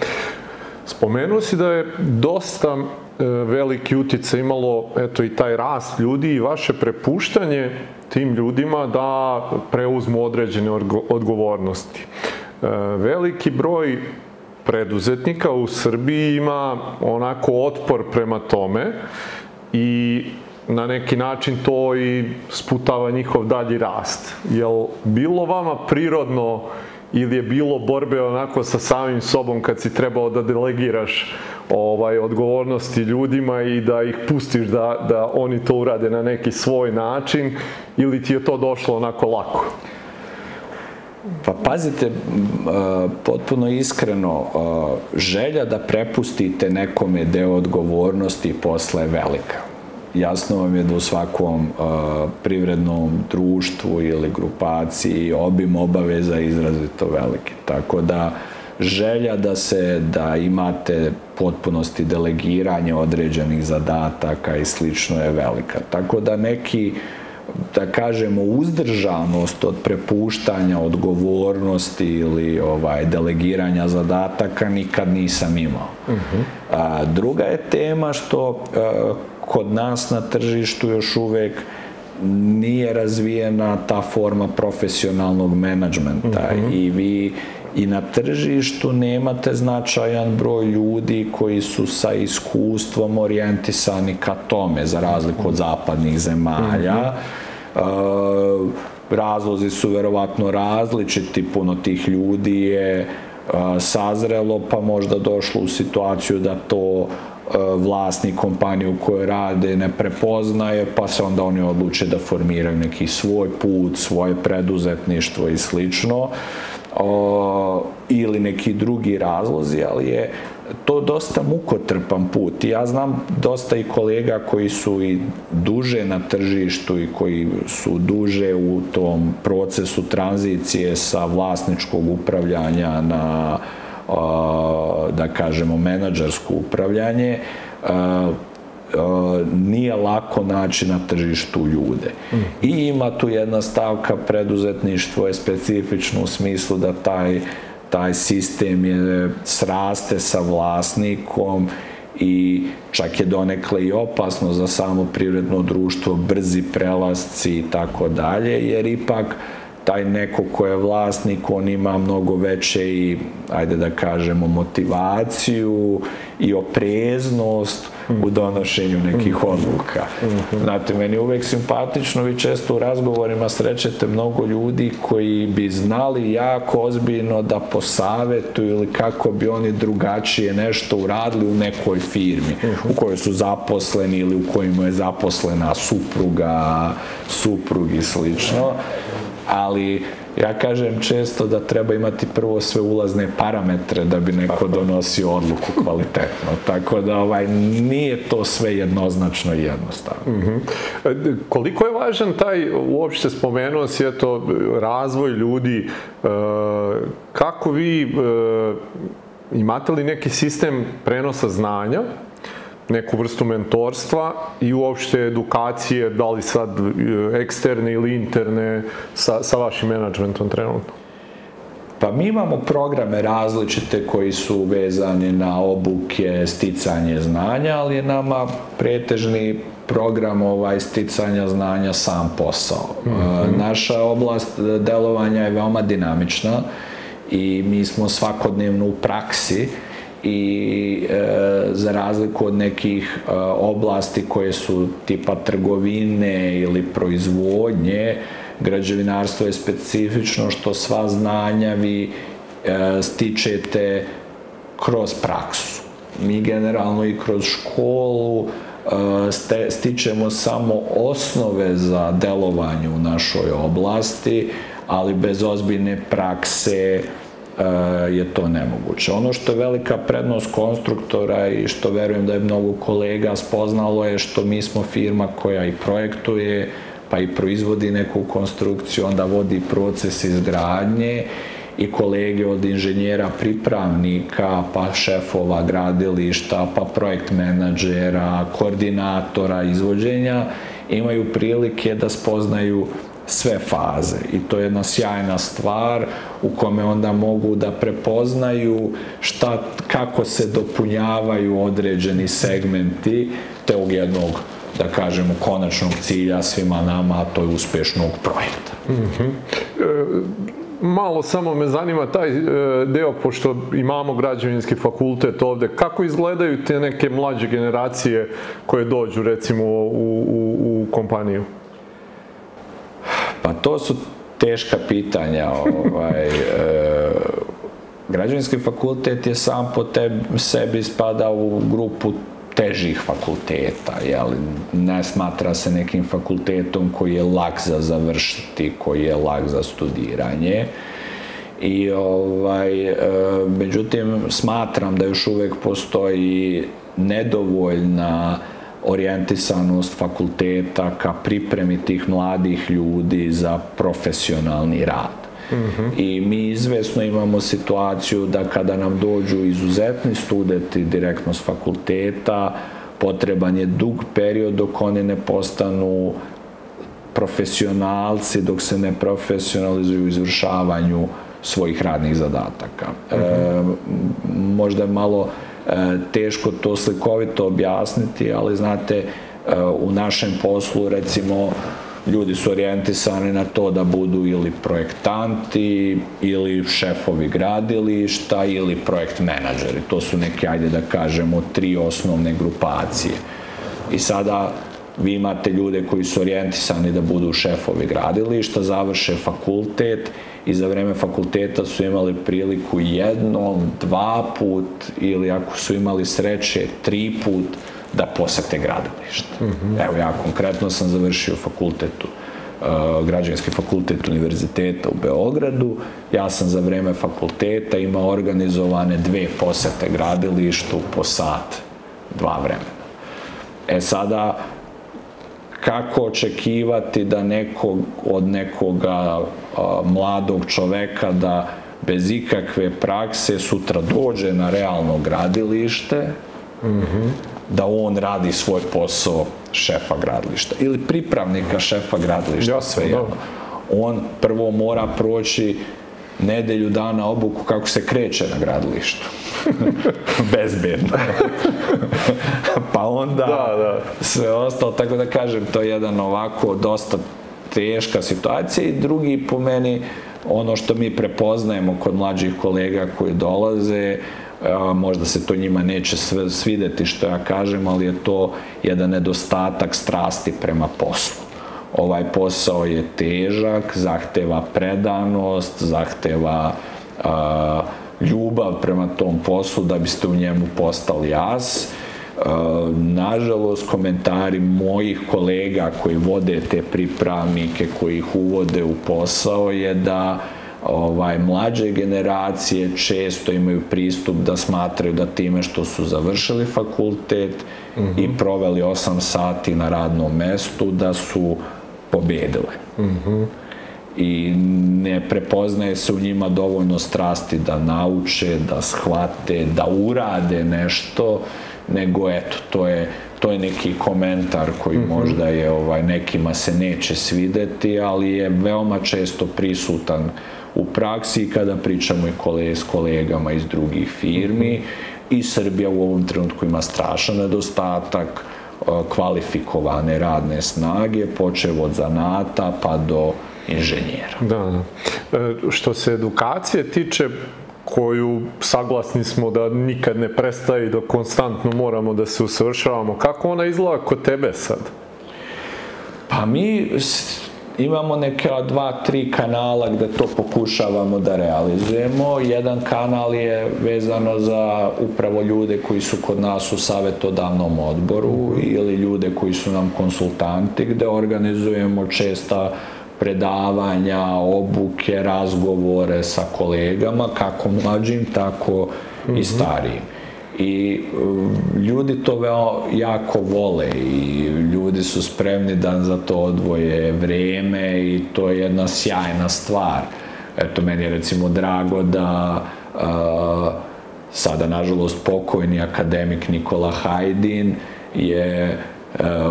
Spomenuo si da je dosta e, veliki utjecaj imalo eto i taj rast ljudi i vaše prepuštanje tim ljudima da preuzmu određene odgovornosti. E, veliki broj preduzetnika u Srbiji ima onako otpor prema tome i na neki način to i sputava njihov dalji rast. Jel bilo vama prirodno ili je bilo borbe onako sa samim sobom kad si trebao da delegiraš ovaj odgovornosti ljudima i da ih pustiš da, da oni to urade na neki svoj način ili ti je to došlo onako lako? Pa pazite, potpuno iskreno, želja da prepustite nekome deo odgovornosti posle je velika. Jasno vam je da u svakom privrednom društvu ili grupaciji obim obaveza je izrazito veliki. Tako da želja da se, da imate potpunosti delegiranje određenih zadataka i slično je velika. Tako da neki uh, da kažemo uzdržanost od prepuštanja odgovornosti ili ovaj delegiranja zadataka nikad nisam imao. Uh -huh. A, druga je tema što a, kod nas na tržištu još uvek nije razvijena ta forma profesionalnog menadžmenta uh -huh. i vi i na tržištu nemate značajan broj ljudi koji su sa iskustvom orijentisani ka tome, za razliku od zapadnih zemalja. Mm -hmm. razlozi su verovatno različiti, puno tih ljudi je sazrelo pa možda došlo u situaciju da to vlasnik kompanije u kojoj rade ne prepoznaje, pa se onda oni odluče da formiraju neki svoj put, svoje preduzetništvo i slično o, ili neki drugi razlozi, ali je to dosta mukotrpan put. Ja znam dosta i kolega koji su i duže na tržištu i koji su duže u tom procesu tranzicije sa vlasničkog upravljanja na da kažemo menadžersko upravljanje nije lako naći na tržištu ljude. I ima tu jedna stavka preduzetništvo je specifično u smislu da taj, taj sistem je sraste sa vlasnikom i čak je donekle i opasno za samo privredno društvo, brzi prelasci i tako dalje, jer ipak taj neko ko je vlasnik, on ima mnogo veće i, ajde da kažemo, motivaciju i opreznost u donošenju nekih odluka. Znate, meni je uvek simpatično, vi često u razgovorima srećete mnogo ljudi koji bi znali jako ozbiljno da posavetuju ili kako bi oni drugačije nešto uradili u nekoj firmi u kojoj su zaposleni ili u kojima je zaposlena supruga, suprug i slično ali ja kažem često da treba imati prvo sve ulazne parametre da bi neko donosio odluku kvalitetno. Tako da ovaj nije to sve jednoznačno i jednostavno. Mm -hmm. Koliko je važan taj, uopšte spomenuo si eto, razvoj ljudi, e, kako vi e, imate li neki sistem prenosa znanja neku vrstu mentorstva i uopšte edukacije, da li sad e, eksterne ili interne, sa, sa vašim menadžmentom trenutno? Pa mi imamo programe različite koji su vezani na obuke, sticanje znanja, ali je nama pretežni program ovaj sticanja znanja sam posao. Mm -hmm. Naša oblast delovanja je veoma dinamična i mi smo svakodnevno u praksi i e, za razliku od nekih e, oblasti koje su tipa trgovine ili proizvodnje, građevinarstvo je specifično što sva znanja vi e, stičete kroz praksu. Mi generalno i kroz školu e, ste, stičemo samo osnove za delovanje u našoj oblasti, ali bez ozbiljne prakse, je to nemoguće. Ono što je velika prednost konstruktora i što verujem da je mnogo kolega spoznalo je što mi smo firma koja i projektuje, pa i proizvodi neku konstrukciju, onda vodi proces izgradnje i kolege od inženjera pripravnika, pa šefova gradilišta, pa projekt menadžera, koordinatora izvođenja, imaju prilike da spoznaju sve faze i to je jedna sjajna stvar u kome onda mogu da prepoznaju šta, kako se dopunjavaju određeni segmenti tog jednog da kažemo konačnog cilja svima nama, a to je uspešnog projekta. Mm -hmm. e, malo samo me zanima taj e, deo, pošto imamo građevinski fakultet ovde, kako izgledaju te neke mlađe generacije koje dođu recimo u, u, u kompaniju? Pa to su teška pitanja. <laughs> Ovaj, e, građevinski fakultet je sam po tebi, sebi spada u grupu težih fakulteta, jel? ne smatra se nekim fakultetom koji je lak za završiti, koji je lak za studiranje. I ovaj, e, međutim, smatram da još uvek postoji nedovoljna orijentisanost fakulteta ka pripremi tih mladih ljudi za profesionalni rad. Mm -hmm. I mi izvesno imamo situaciju da kada nam dođu izuzetni studenti direktno s fakulteta, potreban je dug period dok oni ne postanu profesionalci, dok se ne profesionalizuju u izvršavanju svojih radnih zadataka. Mm -hmm. e, možda je malo teško to slikovito objasniti, ali znate, e, u našem poslu recimo ljudi su orijentisani na to da budu ili projektanti, ili šefovi gradilišta, ili projekt menadžeri. To su neke, ajde da kažemo, tri osnovne grupacije. I sada vi imate ljude koji su orijentisani da budu šefovi gradilišta, završe fakultet i za vreme fakulteta su imali priliku jednom, dva put ili ako su imali sreće, tri put da posete gradilište. Mm -hmm. Evo ja konkretno sam završio fakultetu uh, građanski fakultet univerziteta u Beogradu. Ja sam za vreme fakulteta imao organizovane dve posete gradilištu po sat, dva vremena. E sada, kako očekivati da nekog, od nekoga a, mladog čoveka da bez ikakve prakse sutra dođe na realno gradilište, mm -hmm. da on radi svoj posao šefa gradilišta ili pripravnika šefa gradilišta, ja, sve jedno. On prvo mora proći nedelju dana obuku kako se kreće na gradilištu. <laughs> Bezbedno. <laughs> pa onda da, da. sve ostalo, tako da kažem, to je jedan ovako dosta teška situacija i drugi po meni ono što mi prepoznajemo kod mlađih kolega koji dolaze, možda se to njima neće sve svideti što ja kažem, ali je to jedan nedostatak strasti prema poslu. Ovaj posao je težak, zahteva predanost, zahteva a, ljubav prema tom poslu da biste u njemu postali jas. nažalost, komentari mojih kolega koji vode te pripravnike, koji ih uvode u posao je da ovaj, mlađe generacije često imaju pristup da smatraju da time što su završili fakultet mm -hmm. i proveli 8 sati na radnom mestu, da su pobedile. Mm -hmm. I ne prepoznaje se u njima dovoljno strasti da nauče, da shvate, da urade nešto, nego eto, to je, to je neki komentar koji mm -hmm. možda je ovaj, nekima se neće svideti, ali je veoma često prisutan uh, u praksi kada pričamo i kole, s kolegama iz drugih firmi i Srbija u ovom trenutku ima strašan nedostatak e, kvalifikovane radne snage, počev od zanata pa do inženjera. Da, da. E, što se edukacije tiče, koju saglasni smo da nikad ne prestaje i da konstantno moramo da se usavršavamo. Kako ona izgleda kod tebe sad? Pa mi imamo neka dva, tri kanala gde to pokušavamo da realizujemo. Jedan kanal je vezano za upravo ljude koji su kod nas u savetodavnom odboru ili ljude koji su nam konsultanti gde organizujemo česta predavanja, obuke, razgovore sa kolegama, kako mlađim, tako i starijim. I um, ljudi to veo jako vole i ljudi su spremni da za to odvoje vreme i to je jedna sjajna stvar. Eto, meni je recimo drago da uh, sada nažalost pokojni akademik Nikola Hajdin je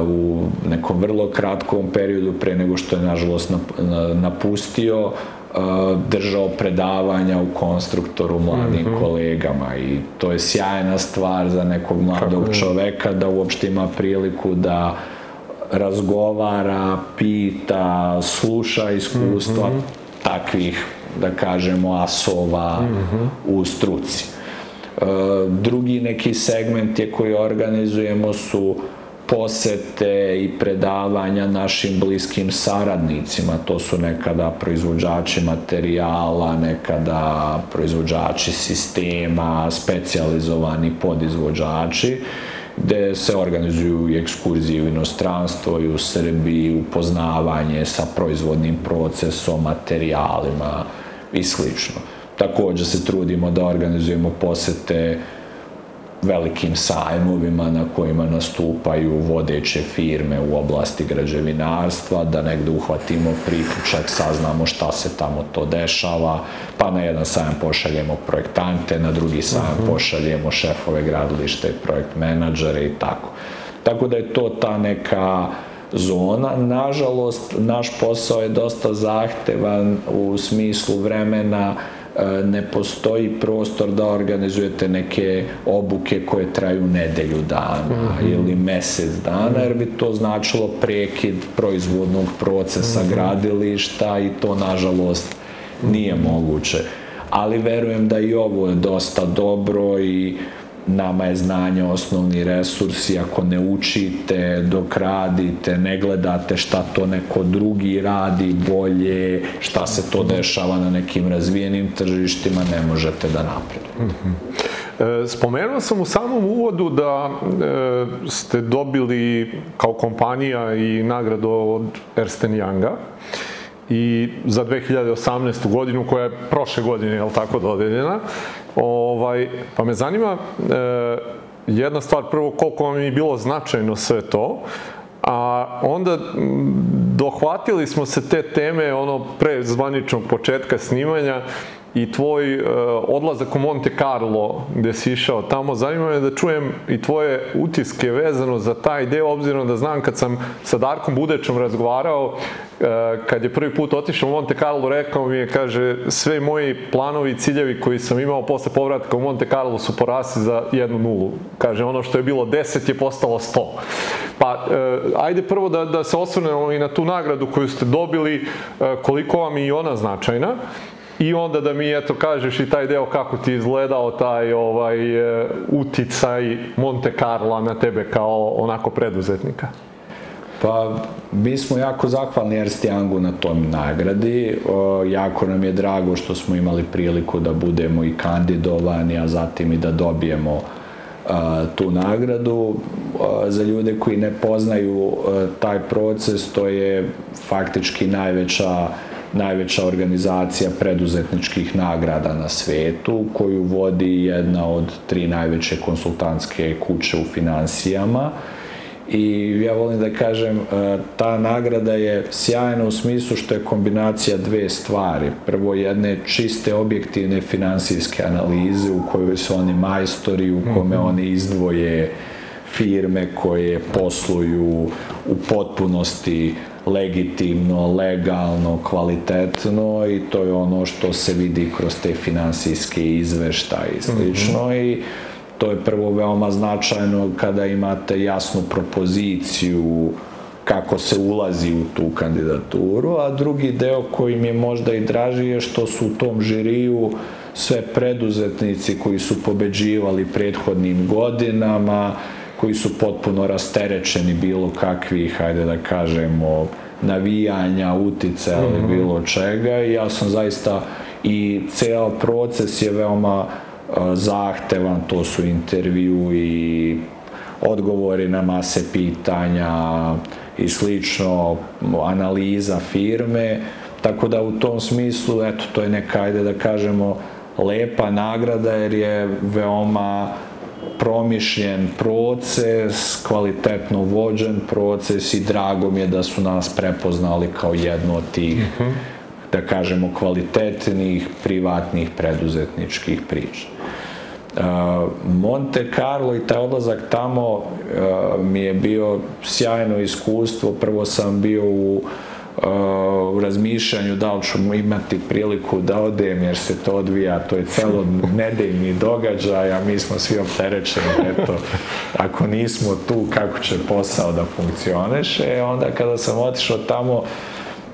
u nekom vrlo kratkom periodu pre nego što je nažalost napustio držao predavanja u konstruktoru mladim mm -hmm. kolegama i to je sjajna stvar za nekog mladog Kako čoveka da uopšte ima priliku da razgovara, pita, sluša iskustva mm -hmm. takvih, da kažemo, asova mm -hmm. u struci. E, drugi neki segment je koji organizujemo su posete i predavanja našim bliskim saradnicima. To su nekada proizvođači materijala, nekada proizvođači sistema, specializovani podizvođači gde se organizuju ekskurzije u inostranstvo i u Srbiji, upoznavanje sa proizvodnim procesom, materijalima i slično. Takođe se trudimo da organizujemo posete velikim sajmovima na kojima nastupaju vodeće firme u oblasti građevinarstva, da negde uhvatimo priključak, saznamo šta se tamo to dešava, pa na jedan sajam pošaljemo projektante, na drugi sajam uh mhm. -huh. pošaljemo šefove gradilišta i projekt menadžere i tako. Tako da je to ta neka zona. Nažalost, naš posao je dosta zahtevan u smislu vremena E, ne postoji prostor da organizujete neke obuke koje traju nedelju dana mm -hmm. ili mesec dana, jer bi to značilo prekid proizvodnog procesa mm -hmm. gradilišta i to nažalost nije moguće. Ali verujem da i ovo je dosta dobro i uh, nama je znanje osnovni resurs i ako ne učite dok radite, ne gledate šta to neko drugi radi bolje, šta se to dešava na nekim razvijenim tržištima, ne možete da napredujete. E, spomenuo sam u samom uvodu da e, ste dobili kao kompanija i nagradu od Ersten Younga i za 2018. godinu koja je prošle godine, je li tako, dodeljena. Ovaj, pa me zanima e, jedna stvar, prvo koliko vam je bilo značajno sve to, a onda dohvatili smo se te teme ono pre zvaničnog početka snimanja i tvoj uh, odlazak u Monte Carlo gde si išao tamo, zanima me da čujem i tvoje utiske vezano za taj deo, obzirom da znam kad sam sa Darkom Budečom razgovarao, uh, kad je prvi put otišao u Monte Carlo, rekao mi je, kaže, sve moji planovi i ciljevi koji sam imao posle povratka u Monte Carlo su porasli za jednu nulu. Kaže, ono što je bilo 10 je postalo 100. Pa, uh, ajde prvo da, da se osvrnemo i na tu nagradu koju ste dobili, koliko vam je i ona značajna, I onda da mi eto kažeš i taj deo kako ti izgledao taj ovaj e, uticaj Monte Carlo na tebe kao onako preduzetnika. Pa, mi smo jako zahvalni Ernst Youngu na tom nagradi. O, jako nam je drago što smo imali priliku da budemo i kandidovani, a zatim i da dobijemo a, tu nagradu. A, za ljude koji ne poznaju a, taj proces, to je faktički najveća najveća organizacija preduzetničkih nagrada na svetu, koju vodi jedna od tri najveće konsultantske kuće u finansijama. I ja volim da kažem, e, ta nagrada je sjajna u smislu što je kombinacija dve stvari. Prvo jedne čiste objektivne finansijske analize u kojoj su oni majstori, u kome mhm. oni izdvoje firme koje posluju u potpunosti legitimno, legalno, kvalitetno i to je ono što se vidi kroz te finansijske izveštaje i slično mm -hmm. i to je prvo veoma značajno kada imate jasnu propoziciju kako se ulazi u tu kandidaturu, a drugi deo koji mi je možda i draži je što su u tom žiriju sve preduzetnici koji su pobeđivali prethodnim godinama, koji su potpuno rasterečeni bilo kakvih, hajde da kažemo, navijanja, utice ili mm -hmm. bilo čega. I ja sam zaista i ceo proces je veoma uh, zahtevan, to su intervju i odgovori na mase pitanja, i slično, analiza firme, tako da u tom smislu, eto, to je neka, ajde da kažemo, lepa nagrada jer je veoma promišljen proces, kvalitetno vođen proces i drago mi je da su nas prepoznali kao jedno od tih, uh -huh. da kažemo, kvalitetnih privatnih preduzetničkih priča. Uh, Monte Carlo i taj odlazak tamo uh, mi je bio sjajno iskustvo. Prvo sam bio u u razmišljanju da li ću imati priliku da odem jer se to odvija, to je celo <laughs> nedeljni događaj, a mi smo svi opterećeni, eto, ako nismo tu, kako će posao da funkcioniše, onda kada sam otišao tamo,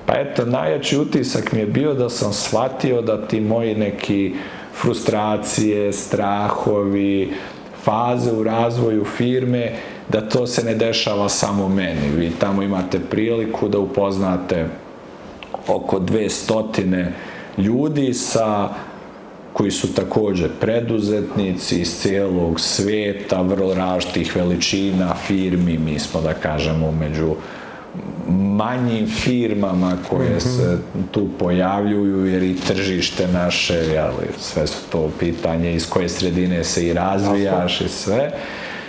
pa eto, najjači utisak mi je bio da sam shvatio da ti moji neki frustracije, strahovi, faze u razvoju firme, da to se ne dešava samo meni. Vi tamo imate priliku da upoznate oko 200 ljudi sa koji su takođe preduzetnici iz cijelog sveta, vrlo različitih veličina firmi, mi smo da kažemo među manjim firmama koje se tu pojavljuju jer i tržište naše, jeli, sve su to pitanje iz koje sredine se i razvijaš i sve.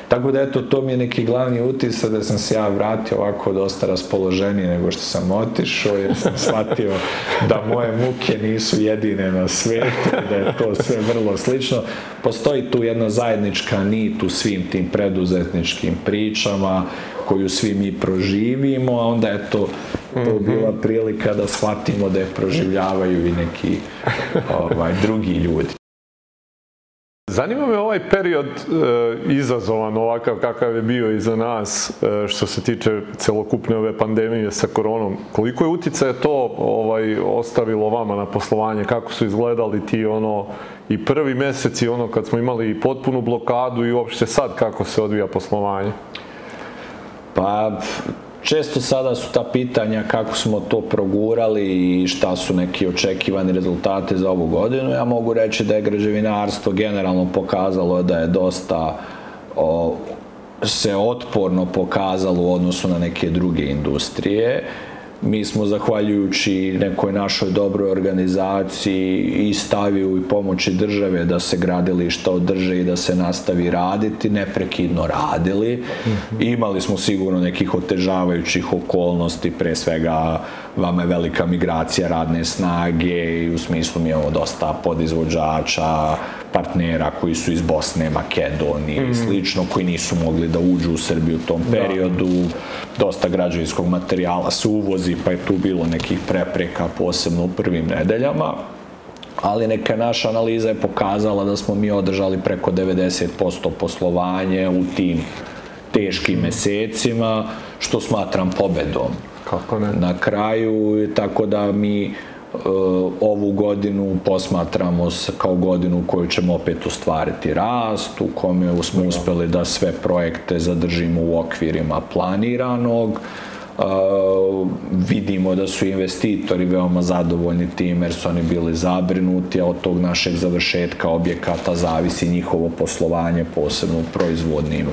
Tako da eto, to mi je neki glavni utisak da sam se ja vratio ovako dosta raspoloženiji nego što sam otišao, jer sam shvatio da moje muke nisu jedine na svetu, da je to sve vrlo slično. Postoji tu jedna zajednička nit u svim tim preduzetničkim pričama koju svi mi proživimo, a onda je to, to mhm. bila prilika da shvatimo da je proživljavaju i neki ovaj, drugi ljudi. Zanima me ovaj period e, izazovan ovakav kakav je bio i za nas e, što se tiče celokupne ove pandemije sa koronom. Koliko je uticaja to ovaj ostavilo vama na poslovanje? Kako su izgledali ti ono i prvi mesec i ono kad smo imali potpunu blokadu i uopšte sad kako se odvija poslovanje? Pa Često sada su ta pitanja kako smo to progurali i šta su neki očekivani rezultate za ovu godinu. Ja mogu reći da je građevinarstvo generalno pokazalo da je dosta o, se otporno pokazalo u odnosu na neke druge industrije mi smo zahvaljujući nekoj našoj dobroj organizaciji i staviju i pomoći države da se gradilišta održe i da se nastavi raditi, neprekidno radili. Mm -hmm. Imali smo sigurno nekih otežavajućih okolnosti, pre svega vama je velika migracija radne snage i u smislu mi imamo dosta podizvođača, partnera koji su iz Bosne, Makedonije mm. i slično, koji nisu mogli da uđu u Srbiju u tom da. periodu. Da. Dosta građevinskog materijala se uvozi, pa je tu bilo nekih prepreka, posebno u prvim nedeljama. Ali neka naša analiza je pokazala da smo mi održali preko 90% poslovanje u tim teškim mesecima, što smatram pobedom. Kako ne? Na kraju, tako da mi ovu godinu posmatramo kao godinu u kojoj ćemo opet ostvariti rast, u kome smo uspeli da sve projekte zadržimo u okvirima planiranog, Uh, vidimo da su investitori veoma zadovoljni tim jer su oni bili zabrinuti, a od tog našeg završetka objekata zavisi njihovo poslovanje, posebno u proizvodnim,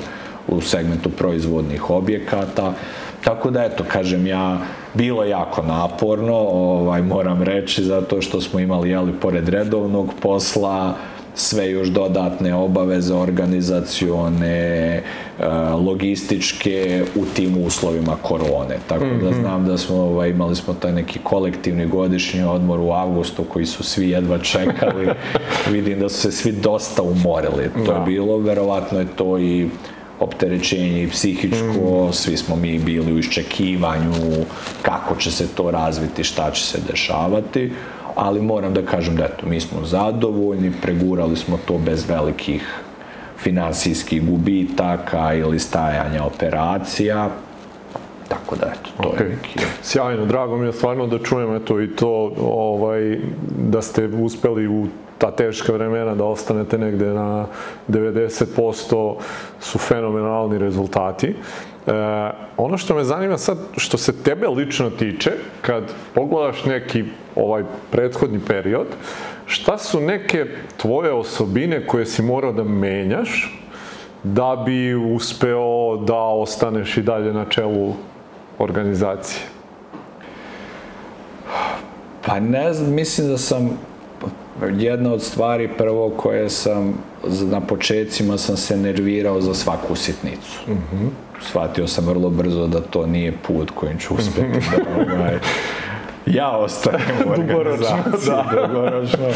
u segmentu proizvodnih objekata. Tako da, eto, kažem ja, bilo jako naporno, ovaj, moram reći, zato što smo imali, jeli, pored redovnog posla, sve još dodatne obaveze organizacione, e, logističke u tim uslovima korone. Tako da mhm. znam da smo ovaj, imali smo taj neki kolektivni godišnji odmor u avgustu koji su svi jedva čekali. <laughs> Vidim da su se svi dosta umorili. To je da. bilo, verovatno je to i opterećenje i psihičko, mm. svi smo mi bili u iščekivanju kako će se to razviti, šta će se dešavati, ali moram da kažem da eto, mi smo zadovoljni, pregurali smo to bez velikih finansijskih gubitaka ili stajanja operacija, tako da eto, to okay. je neki... Sjajno, drago mi je stvarno da čujem eto i to, ovaj, da ste uspeli u ta teška vremena da ostanete negde na 90% su fenomenalni rezultati. E, ono što me zanima sad, što se tebe lično tiče, kad pogledaš neki ovaj prethodni period, šta su neke tvoje osobine koje si morao da menjaš da bi uspeo da ostaneš i dalje na čelu organizacije? Pa ne znam, mislim da sam jedna od stvari prvo koje sam na početcima sam se nervirao za svaku sitnicu. Mm -hmm. Shvatio sam vrlo brzo da to nije put kojim ću uspjeti da <laughs> ovaj, ja ostajem u organizaciji da. dugoročno.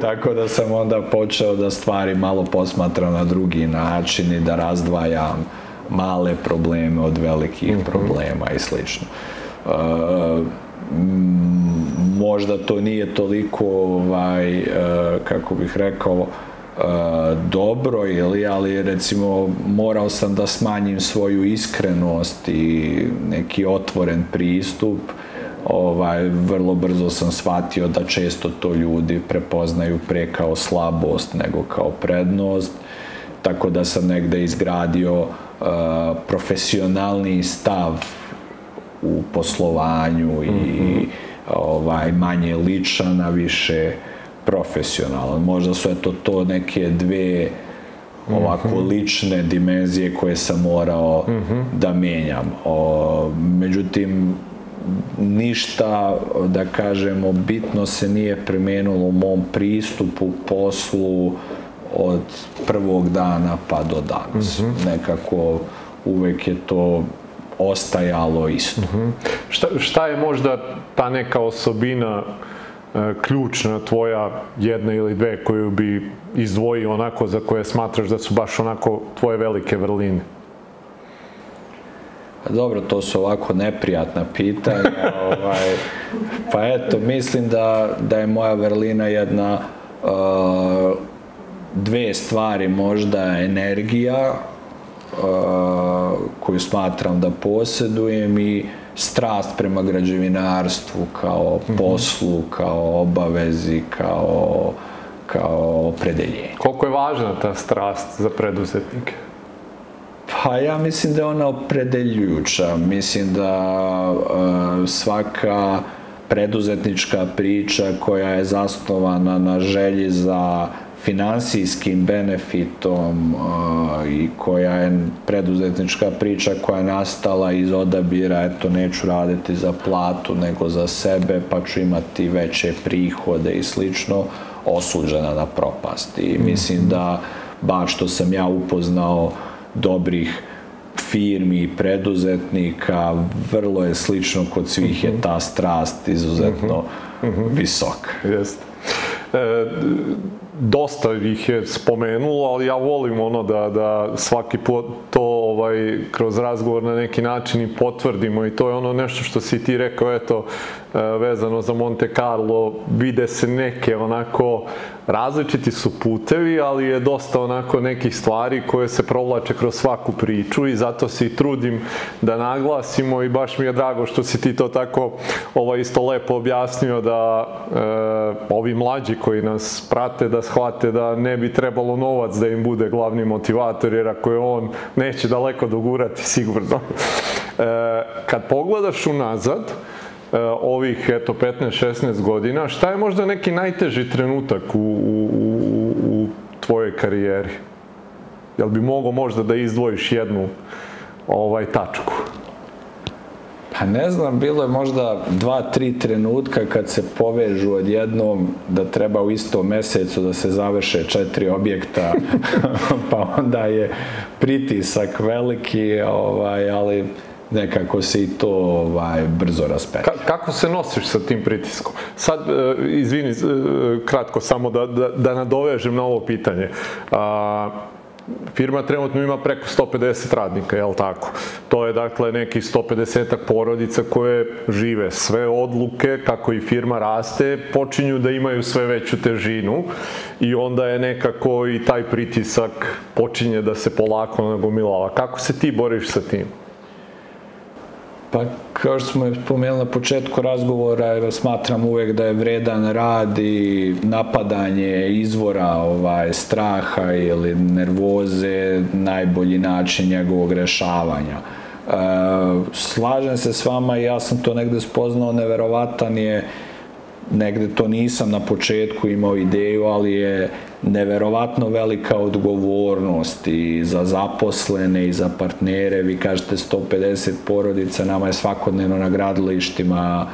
Tako da sam onda počeo da stvari malo posmatram na drugi način i da razdvajam male probleme od velikih mm -hmm. problema i slično. Uh, možda to nije toliko ovaj, uh, kako bih rekao uh, dobro ili ali recimo morao sam da smanjim svoju iskrenost i neki otvoren pristup ovaj, vrlo brzo sam shvatio da često to ljudi prepoznaju pre kao slabost nego kao prednost tako da sam negde izgradio uh, profesionalni stav u poslovanju i mm -hmm. ovaj manje ličan, a više profesionalan. Možda su eto to neke dve ovako mhm. lične dimenzije koje sam morao mm -hmm. da menjam. O, međutim, ništa, da kažemo, bitno se nije premenulo u mom pristupu, poslu od prvog dana pa do danas. Mm -hmm. Nekako uvek je to ostajalo isto. Mm -hmm. šta, šta je možda ta neka osobina e, ključna tvoja jedna ili dve koju bi izdvojio onako za koje smatraš da su baš onako tvoje velike vrline? Pa dobro, to su ovako neprijatna pitanja. <laughs> ovaj, pa eto, mislim da, da je moja vrlina jedna uh, dve stvari, možda energija uh, koju smatram da posjedujem i strast prema građevinarstvu kao mhm. poslu, kao obavezi, kao, kao opredeljenje. Koliko je važna ta strast za preduzetnike? Pa ja mislim da je ona opredeljujuća. Mislim da uh, svaka preduzetnička priča koja je zasnovana na želji za finansijskim benefitom uh, i koja je preduzetnička priča koja je nastala iz odabira, eto neću raditi za platu nego za sebe pa ću imati veće prihode i slično, osuđena na propast. I mislim da baš što sam ja upoznao dobrih firmi i preduzetnika, vrlo je slično kod svih je ta strast izuzetno -hmm. visoka. Jeste. E, dosta ih je spomenulo, ali ja volim ono da, da svaki put to ovaj, kroz razgovor na neki način i potvrdimo i to je ono nešto što si ti rekao, eto, vezano za Monte Carlo, vide se neke onako različiti su putevi, ali je dosta onako nekih stvari koje se provlače kroz svaku priču i zato se i trudim da naglasimo i baš mi je drago što si ti to tako ovaj, isto lepo objasnio da e, ovi mlađi koji nas prate da shvate da ne bi trebalo novac da im bude glavni motivator jer ako je on neće daleko dogurati sigurno. E, kad pogledaš unazad, E, ovih eto 15-16 godina, šta je možda neki najteži trenutak u, u, u, u tvojoj karijeri? Jel bi mogo možda da izdvojiš jednu ovaj tačku? Pa ne znam, bilo je možda dva, tri trenutka kad se povežu odjednom da treba u istom mesecu da se završe četiri objekta, <laughs> pa onda je pritisak veliki, ovaj, ali nekako se i to ovaj, brzo raspeće. Ka kako se nosiš sa tim pritiskom? Sad, e, izvini, e, kratko samo da, da, da nadovežem na ovo pitanje. A, firma trenutno ima preko 150 radnika, jel tako? To je dakle neki 150 porodica koje žive. Sve odluke, kako i firma raste, počinju da imaju sve veću težinu i onda je nekako i taj pritisak počinje da se polako nagomilava. Kako se ti boriš sa tim? Pa, kao što smo spomenuli na početku razgovora, smatram uvek da je vredan rad i napadanje izvora ovaj, straha ili nervoze najbolji način njegovog rešavanja. E, slažem se s vama i ja sam to negde spoznao, neverovatan je negde to nisam na početku imao ideju, ali je neverovatno velika odgovornost i za zaposlene i za partnere. Vi kažete 150 porodica, nama je svakodnevno na gradilištima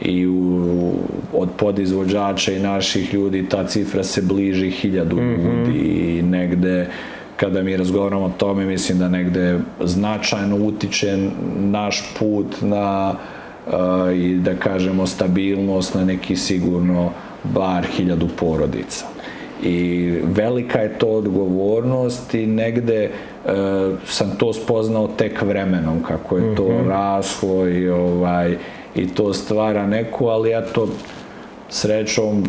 i u, od podizvođača i naših ljudi ta cifra se bliži hiljadu mm -hmm. ljudi i negde kada mi razgovaramo o tome mislim da negde značajno utiče naš put na uh, i da kažemo stabilnost na neki sigurno bar hiljadu porodica i velika je to odgovornost i negde uh, sam to spoznao tek vremenom kako je to mm -hmm. raslo i ovaj i to stvara neku, ali ja to srećom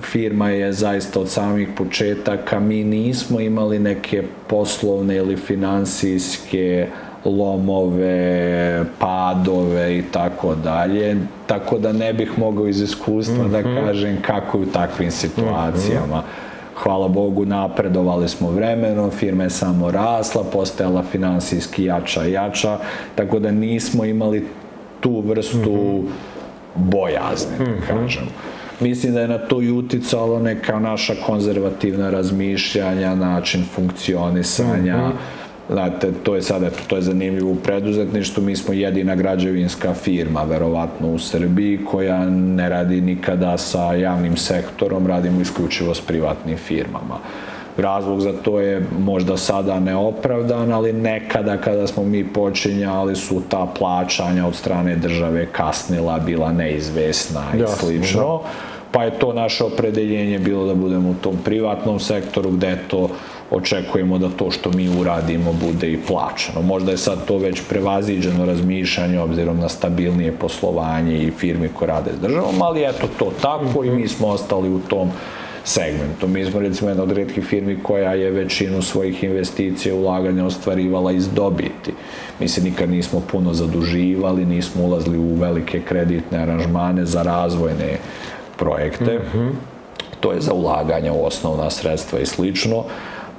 firma je zaista od samih početaka, mi nismo imali neke poslovne ili finansijske lomove, padove i tako dalje, tako da ne bih mogao iz iskustva mm -hmm. da mhm. kažem kako je u takvim situacijama. Mm -hmm. Hvala Bogu, napredovali smo vremenom, firma je samo rasla, postajala finansijski jača i jača, tako da nismo imali tu vrstu mm -hmm. bojazne, da mm -hmm. kažem. Mislim da je na to i uticalo neka naša konzervativna razmišljanja, način funkcionisanja, mm -hmm. Znate, to je sada, to je zanimljivo u preduzetništvu, mi smo jedina građevinska firma, verovatno u Srbiji, koja ne radi nikada sa javnim sektorom, radimo isključivo s privatnim firmama. Razlog za to je možda sada neopravdan, ali nekada kada smo mi počinjali su ta plaćanja od strane države kasnila, bila neizvesna i Jasno, slično. Da. Pa je to naše opredeljenje bilo da budemo u tom privatnom sektoru gde to očekujemo da to što mi uradimo bude i plaćeno. Možda je sad to već prevaziđeno razmišljanje obzirom na stabilnije poslovanje i firmi koje rade s državom, ali eto to tako i mi smo ostali u tom segmentu. Mi smo recimo jedna od redkih firmi koja je većinu svojih investicija ulaganja ostvarivala iz dobiti. Mi se nikad nismo puno zaduživali, nismo ulazili u velike kreditne aranžmane za razvojne projekte. Mm -hmm. To je za ulaganja u osnovna sredstva i slično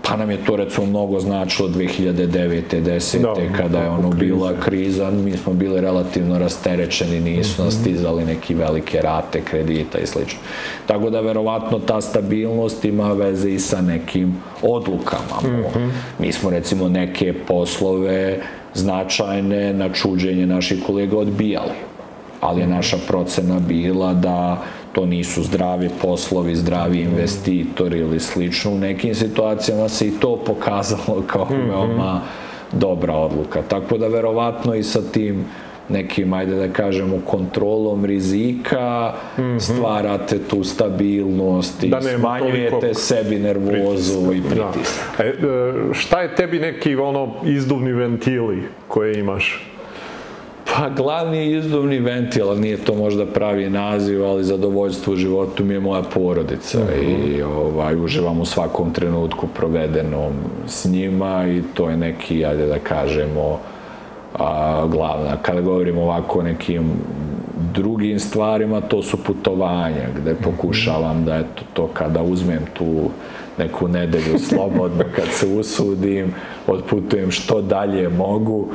pa nam je to recimo mnogo značilo 2009. 10. Da, kada je ono bila kriza, mi smo bili relativno rasterećeni, nisu nas mhm. stizali neki velike rate kredita i slično. Tako da verovatno ta stabilnost ima veze i sa nekim odlukama. Mm -hmm. Mi smo recimo neke poslove značajne na čuđenje naših kolega odbijali ali je naša procena bila da to nisu zdravi poslovi, zdravi investitori ili slično. U nekim situacijama se i to pokazalo kao mhm. veoma dobra odluka. Tako da verovatno i sa tim nekim, ajde da kažemo, kontrolom rizika, mm -hmm. stvarate tu stabilnost i da smanjujete sebi nervozu i pritisak. Da. E, šta je tebi neki ono izduvni ventili koje imaš? Pa glavni izduvni ventil, ali nije to možda pravi naziv, ali zadovoljstvo u životu mi je moja porodica mm -hmm. i ovaj, uživam u svakom trenutku provedenom s njima i to je neki, ajde da kažemo, a, glavna. Kada govorimo ovako o nekim drugim stvarima, to su putovanja, gde mhm. pokušavam da eto to kada uzmem tu neku nedelju slobodno, kad se usudim, odputujem što dalje mogu,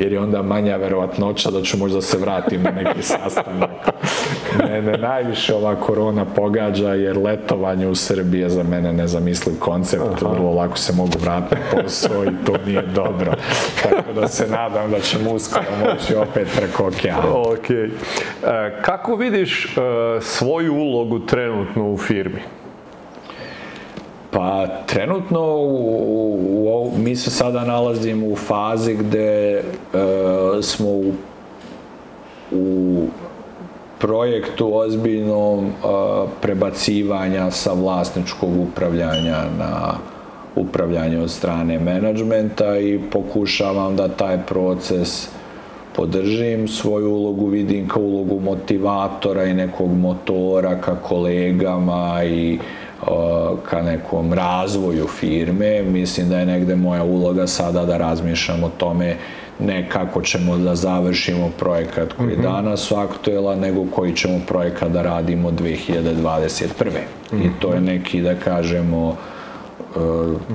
jer je onda manja verovatnoća da ću možda se vratim na neki sastanak. Mene najviše ova korona pogađa jer letovanje u Srbiji je za mene nezamisliv koncept, Aha. vrlo lako se mogu vratiti posao i to nije dobro. Tako da se nadam da ćemo uskoro moći opet preko okeana. Ok. E, kako vidiš e, svoju ulogu trenutno u firmi? Pa trenutno u, u, mi se sada nalazimo u fazi gde e, smo u, u projektu ozbiljnom e, prebacivanja sa vlasničkog upravljanja na upravljanje od strane menadžmenta i pokušavam da taj proces podržim, svoju ulogu vidim kao ulogu motivatora i nekog motora ka kolegama i ka nekom razvoju firme. Mislim da je negde moja uloga sada da razmišljam o tome ne kako ćemo da završimo projekat koji mm -hmm. danas aktuela, nego koji ćemo projekat da radimo 2021. Mm -hmm. I to je neki, da kažemo,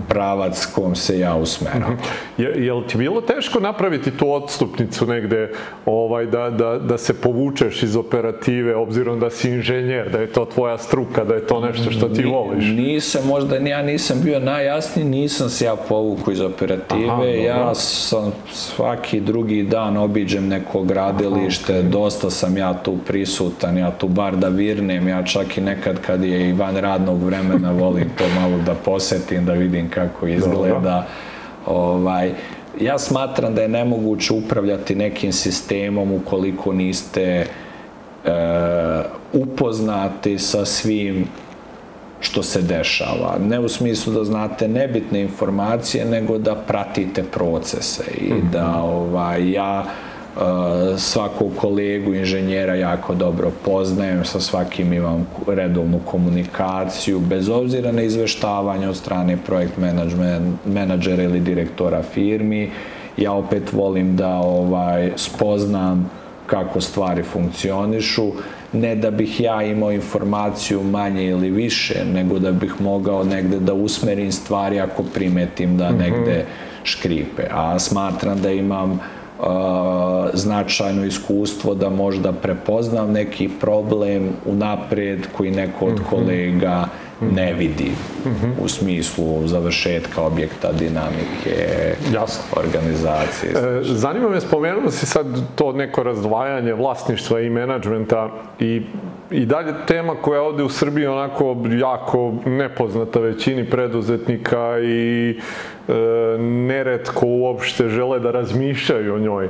pravac kom se ja usmeravam. Je, je li ti bilo teško napraviti tu odstupnicu negde, ovaj, da, da, da se povučeš iz operative, obzirom da si inženjer, da je to tvoja struka, da je to nešto što ti voliš? Nisam, možda ja nisam bio najjasniji, nisam se ja povuku iz operative, Aha, ja sam svaki drugi dan obiđem neko gradilište, Aha. dosta sam ja tu prisutan, ja tu bar da virnem, ja čak i nekad kad je i van radnog vremena volim to malo da posetim, da vidim kako izgleda. Dobro. Ovaj, ja smatram da je nemoguće upravljati nekim sistemom ukoliko niste e, upoznati sa svim što se dešava. Ne u smislu da znate nebitne informacije, nego da pratite procese i mm -hmm. da ovaj, ja svakog kolegu inženjera jako dobro poznajem, sa svakim imam redovnu komunikaciju, bez obzira na izveštavanje od strane projekt menadžera ili direktora firmi. Ja opet volim da ovaj spoznam kako stvari funkcionišu, ne da bih ja imao informaciju manje ili više, nego da bih mogao negde da usmerim stvari ako primetim da mhm. negde škripe. A smatram da imam značajno iskustvo da možda prepoznam neki problem unaprijed koji neko od mhm. kolega ne vidi u smislu završetka objekta, dinamike, Jasno. organizacije. E, zanima me, spomenuo si sad to neko razdvajanje vlasništva i menadžmenta i i dalje tema koja je ovde u Srbiji onako jako nepoznata većini preduzetnika i e, neretko uopšte žele da razmišljaju o njoj. E,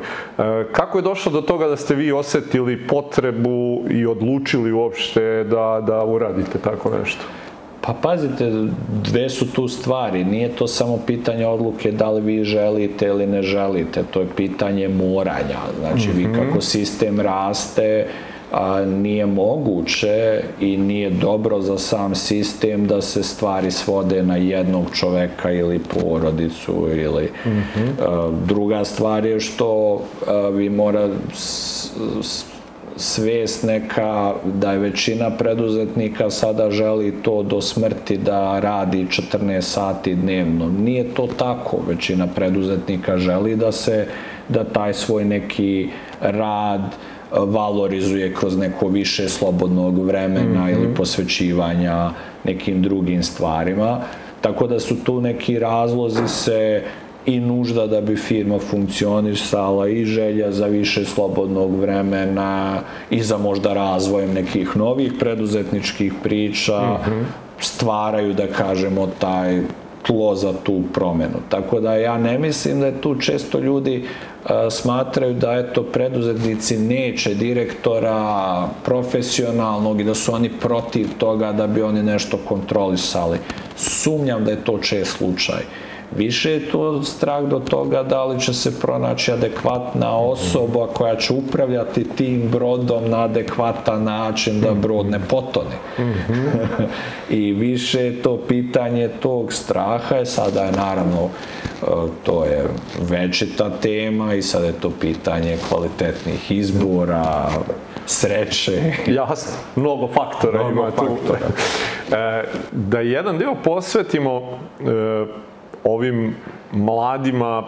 kako je došlo do toga da ste vi osetili potrebu i odlučili uopšte da, da uradite tako nešto? Pa pazite, dve su tu stvari. Nije to samo pitanje odluke da li vi želite ili ne želite. To je pitanje moranja. Znači, mm -hmm. vi mhm. kako sistem raste, a, nije moguće i nije dobro za sam sistem da se stvari svode na jednog čoveka ili porodicu ili mm -hmm. a, druga stvar je što a, vi mora s, s, svest neka da je većina preduzetnika sada želi to do smrti da radi 14 sati dnevno. Nije to tako. Većina preduzetnika želi da se da taj svoj neki rad valorizuje kroz neko više slobodnog vremena mm -hmm. ili posvećivanja nekim drugim stvarima. Tako da su tu neki razlozi se i nužda da bi firma funkcionisala i želja za više slobodnog vremena i za možda razvojem nekih novih preduzetničkih priča mm -hmm. stvaraju da kažemo taj tlo za tu promenu. Tako da ja ne mislim da je tu često ljudi smatraju da eto preduzetnici neće direktora profesionalnog i da su oni protiv toga da bi oni nešto kontrolisali. Sumnjam da je to čest slučaj. Više je to strah do toga da li će se pronaći adekvatna osoba koja će upravljati tim brodom na adekvatan način da brod ne potone. <laughs> I više je to pitanje tog straha, je sada je naravno e, to je večita tema i sada je to pitanje kvalitetnih izbora, sreće. <laughs> Jasno, mnogo faktora mnogo ima faktora. tu. <laughs> E, da jedan deo posvetimo e, ovim mladima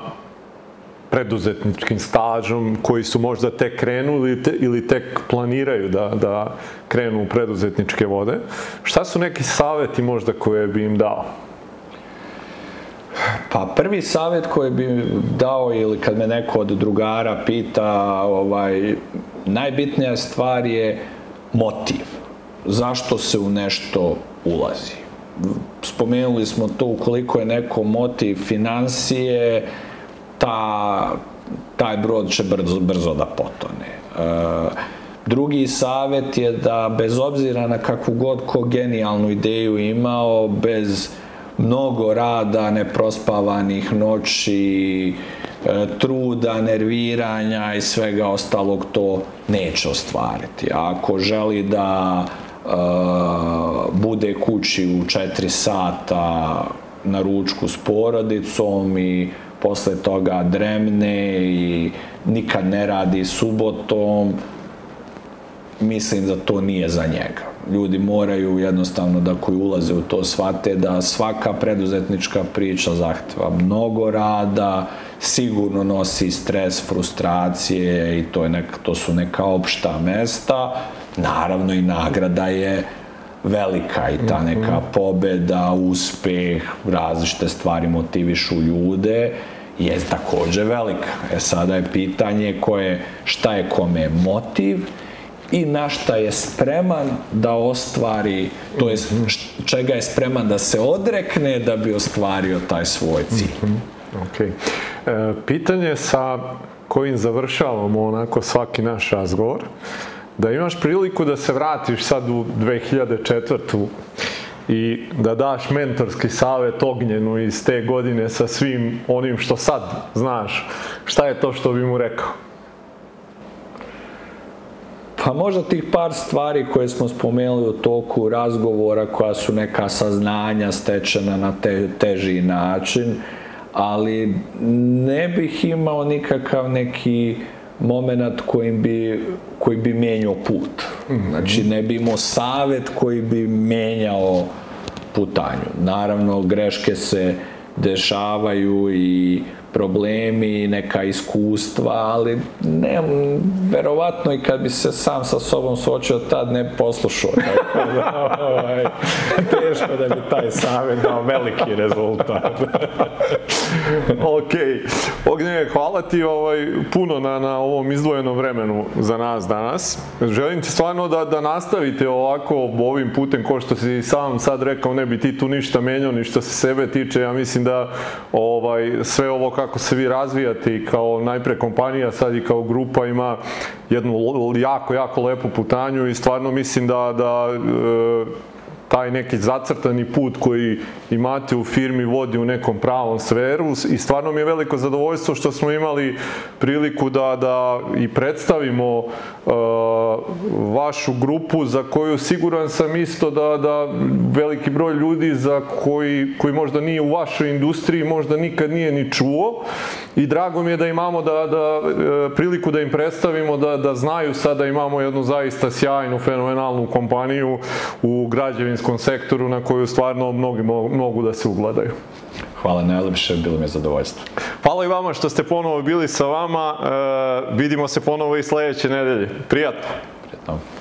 preduzetničkim stažom koji su možda tek krenuli te, ili tek planiraju da, da krenu u preduzetničke vode. Šta su neki saveti možda koje bi im dao? Pa prvi savjet koji bi dao ili kad me neko od drugara pita, ovaj, najbitnija stvar je motiv. Zašto se u nešto ulazi? Spomenuli smo to ukoliko je neko motiv financije, ta, taj brod će brzo, brzo da potone. E, drugi savet je da bez obzira na kakvu god ko genijalnu ideju imao, bez mnogo rada, neprospavanih noći, e, truda, nerviranja i svega ostalog to neće ostvariti. Ako želi da bude kući u 4 sata na ručku s porodicom i posle toga dremne i nikad ne radi subotom, mislim da to nije za njega. ljudi moraju jednostavno da koji ulaze u to shvate da svaka preduzetnička priča zahteva mnogo rada, sigurno nosi stres, frustracije i to, je neka, to su neka opšta mesta. Naravno i nagrada je velika i ta neka pobeda, uspeh, različite stvari motivišu ljude je takođe velika. E sada je pitanje koje, šta je kome motiv i na šta je spreman da ostvari, to je čega je spreman da se odrekne da bi ostvario taj svoj cilj. -hmm. Ok. E, pitanje sa kojim završavamo onako svaki naš razgovor, da imaš priliku da se vratiš sad u 2004 i da daš mentorski savet Ognjenu iz te godine sa svim onim što sad znaš, šta je to što bi mu rekao? Pa možda tih par stvari koje smo spomenuli u toku razgovora koja su neka saznanja stečena na te, teži način, ali ne bih imao nikakav neki moment kojim bi, koji bi menjao put. Znači, ne bi imao savet koji bi menjao putanju. Naravno, greške se dešavaju i problemi, neka iskustva, ali ne, verovatno i kad bi se sam sa sobom suočio, tad ne poslušao. Tako <laughs> da, ovaj, teško da bi taj savjet dao veliki rezultat. <laughs> ok. Ognjeve, hvala ti ovaj, puno na, na ovom izdvojenom vremenu za nas danas. Želim ti stvarno da, da nastavite ovako ovim putem, ko što si sam sad rekao, ne bi ti tu ništa menjao, ni što se sebe tiče. Ja mislim da ovaj, sve ovo kako se vi razvijate i kao najpre kompanija, sad i kao grupa ima jednu jako, jako lepu putanju i stvarno mislim da, da e, taj neki zacrtani put koji imate u firmi vodi u nekom pravom sferu i stvarno mi je veliko zadovoljstvo što smo imali priliku da, da i predstavimo uh, vašu grupu za koju siguran sam isto da, da veliki broj ljudi za koji, koji možda nije u vašoj industriji, možda nikad nije ni čuo. I drago mi je da imamo da, da uh, priliku da im predstavimo, da, da znaju sad da imamo jednu zaista sjajnu, fenomenalnu kompaniju u građevinskom sektoru na koju stvarno mnogi mogu da se ugledaju. Hvala najlepše, bilo mi je zadovoljstvo. Hvala i vama što ste ponovo bili sa vama. E, vidimo se ponovo i sledeće nedelje. Prijatno. Prijatno.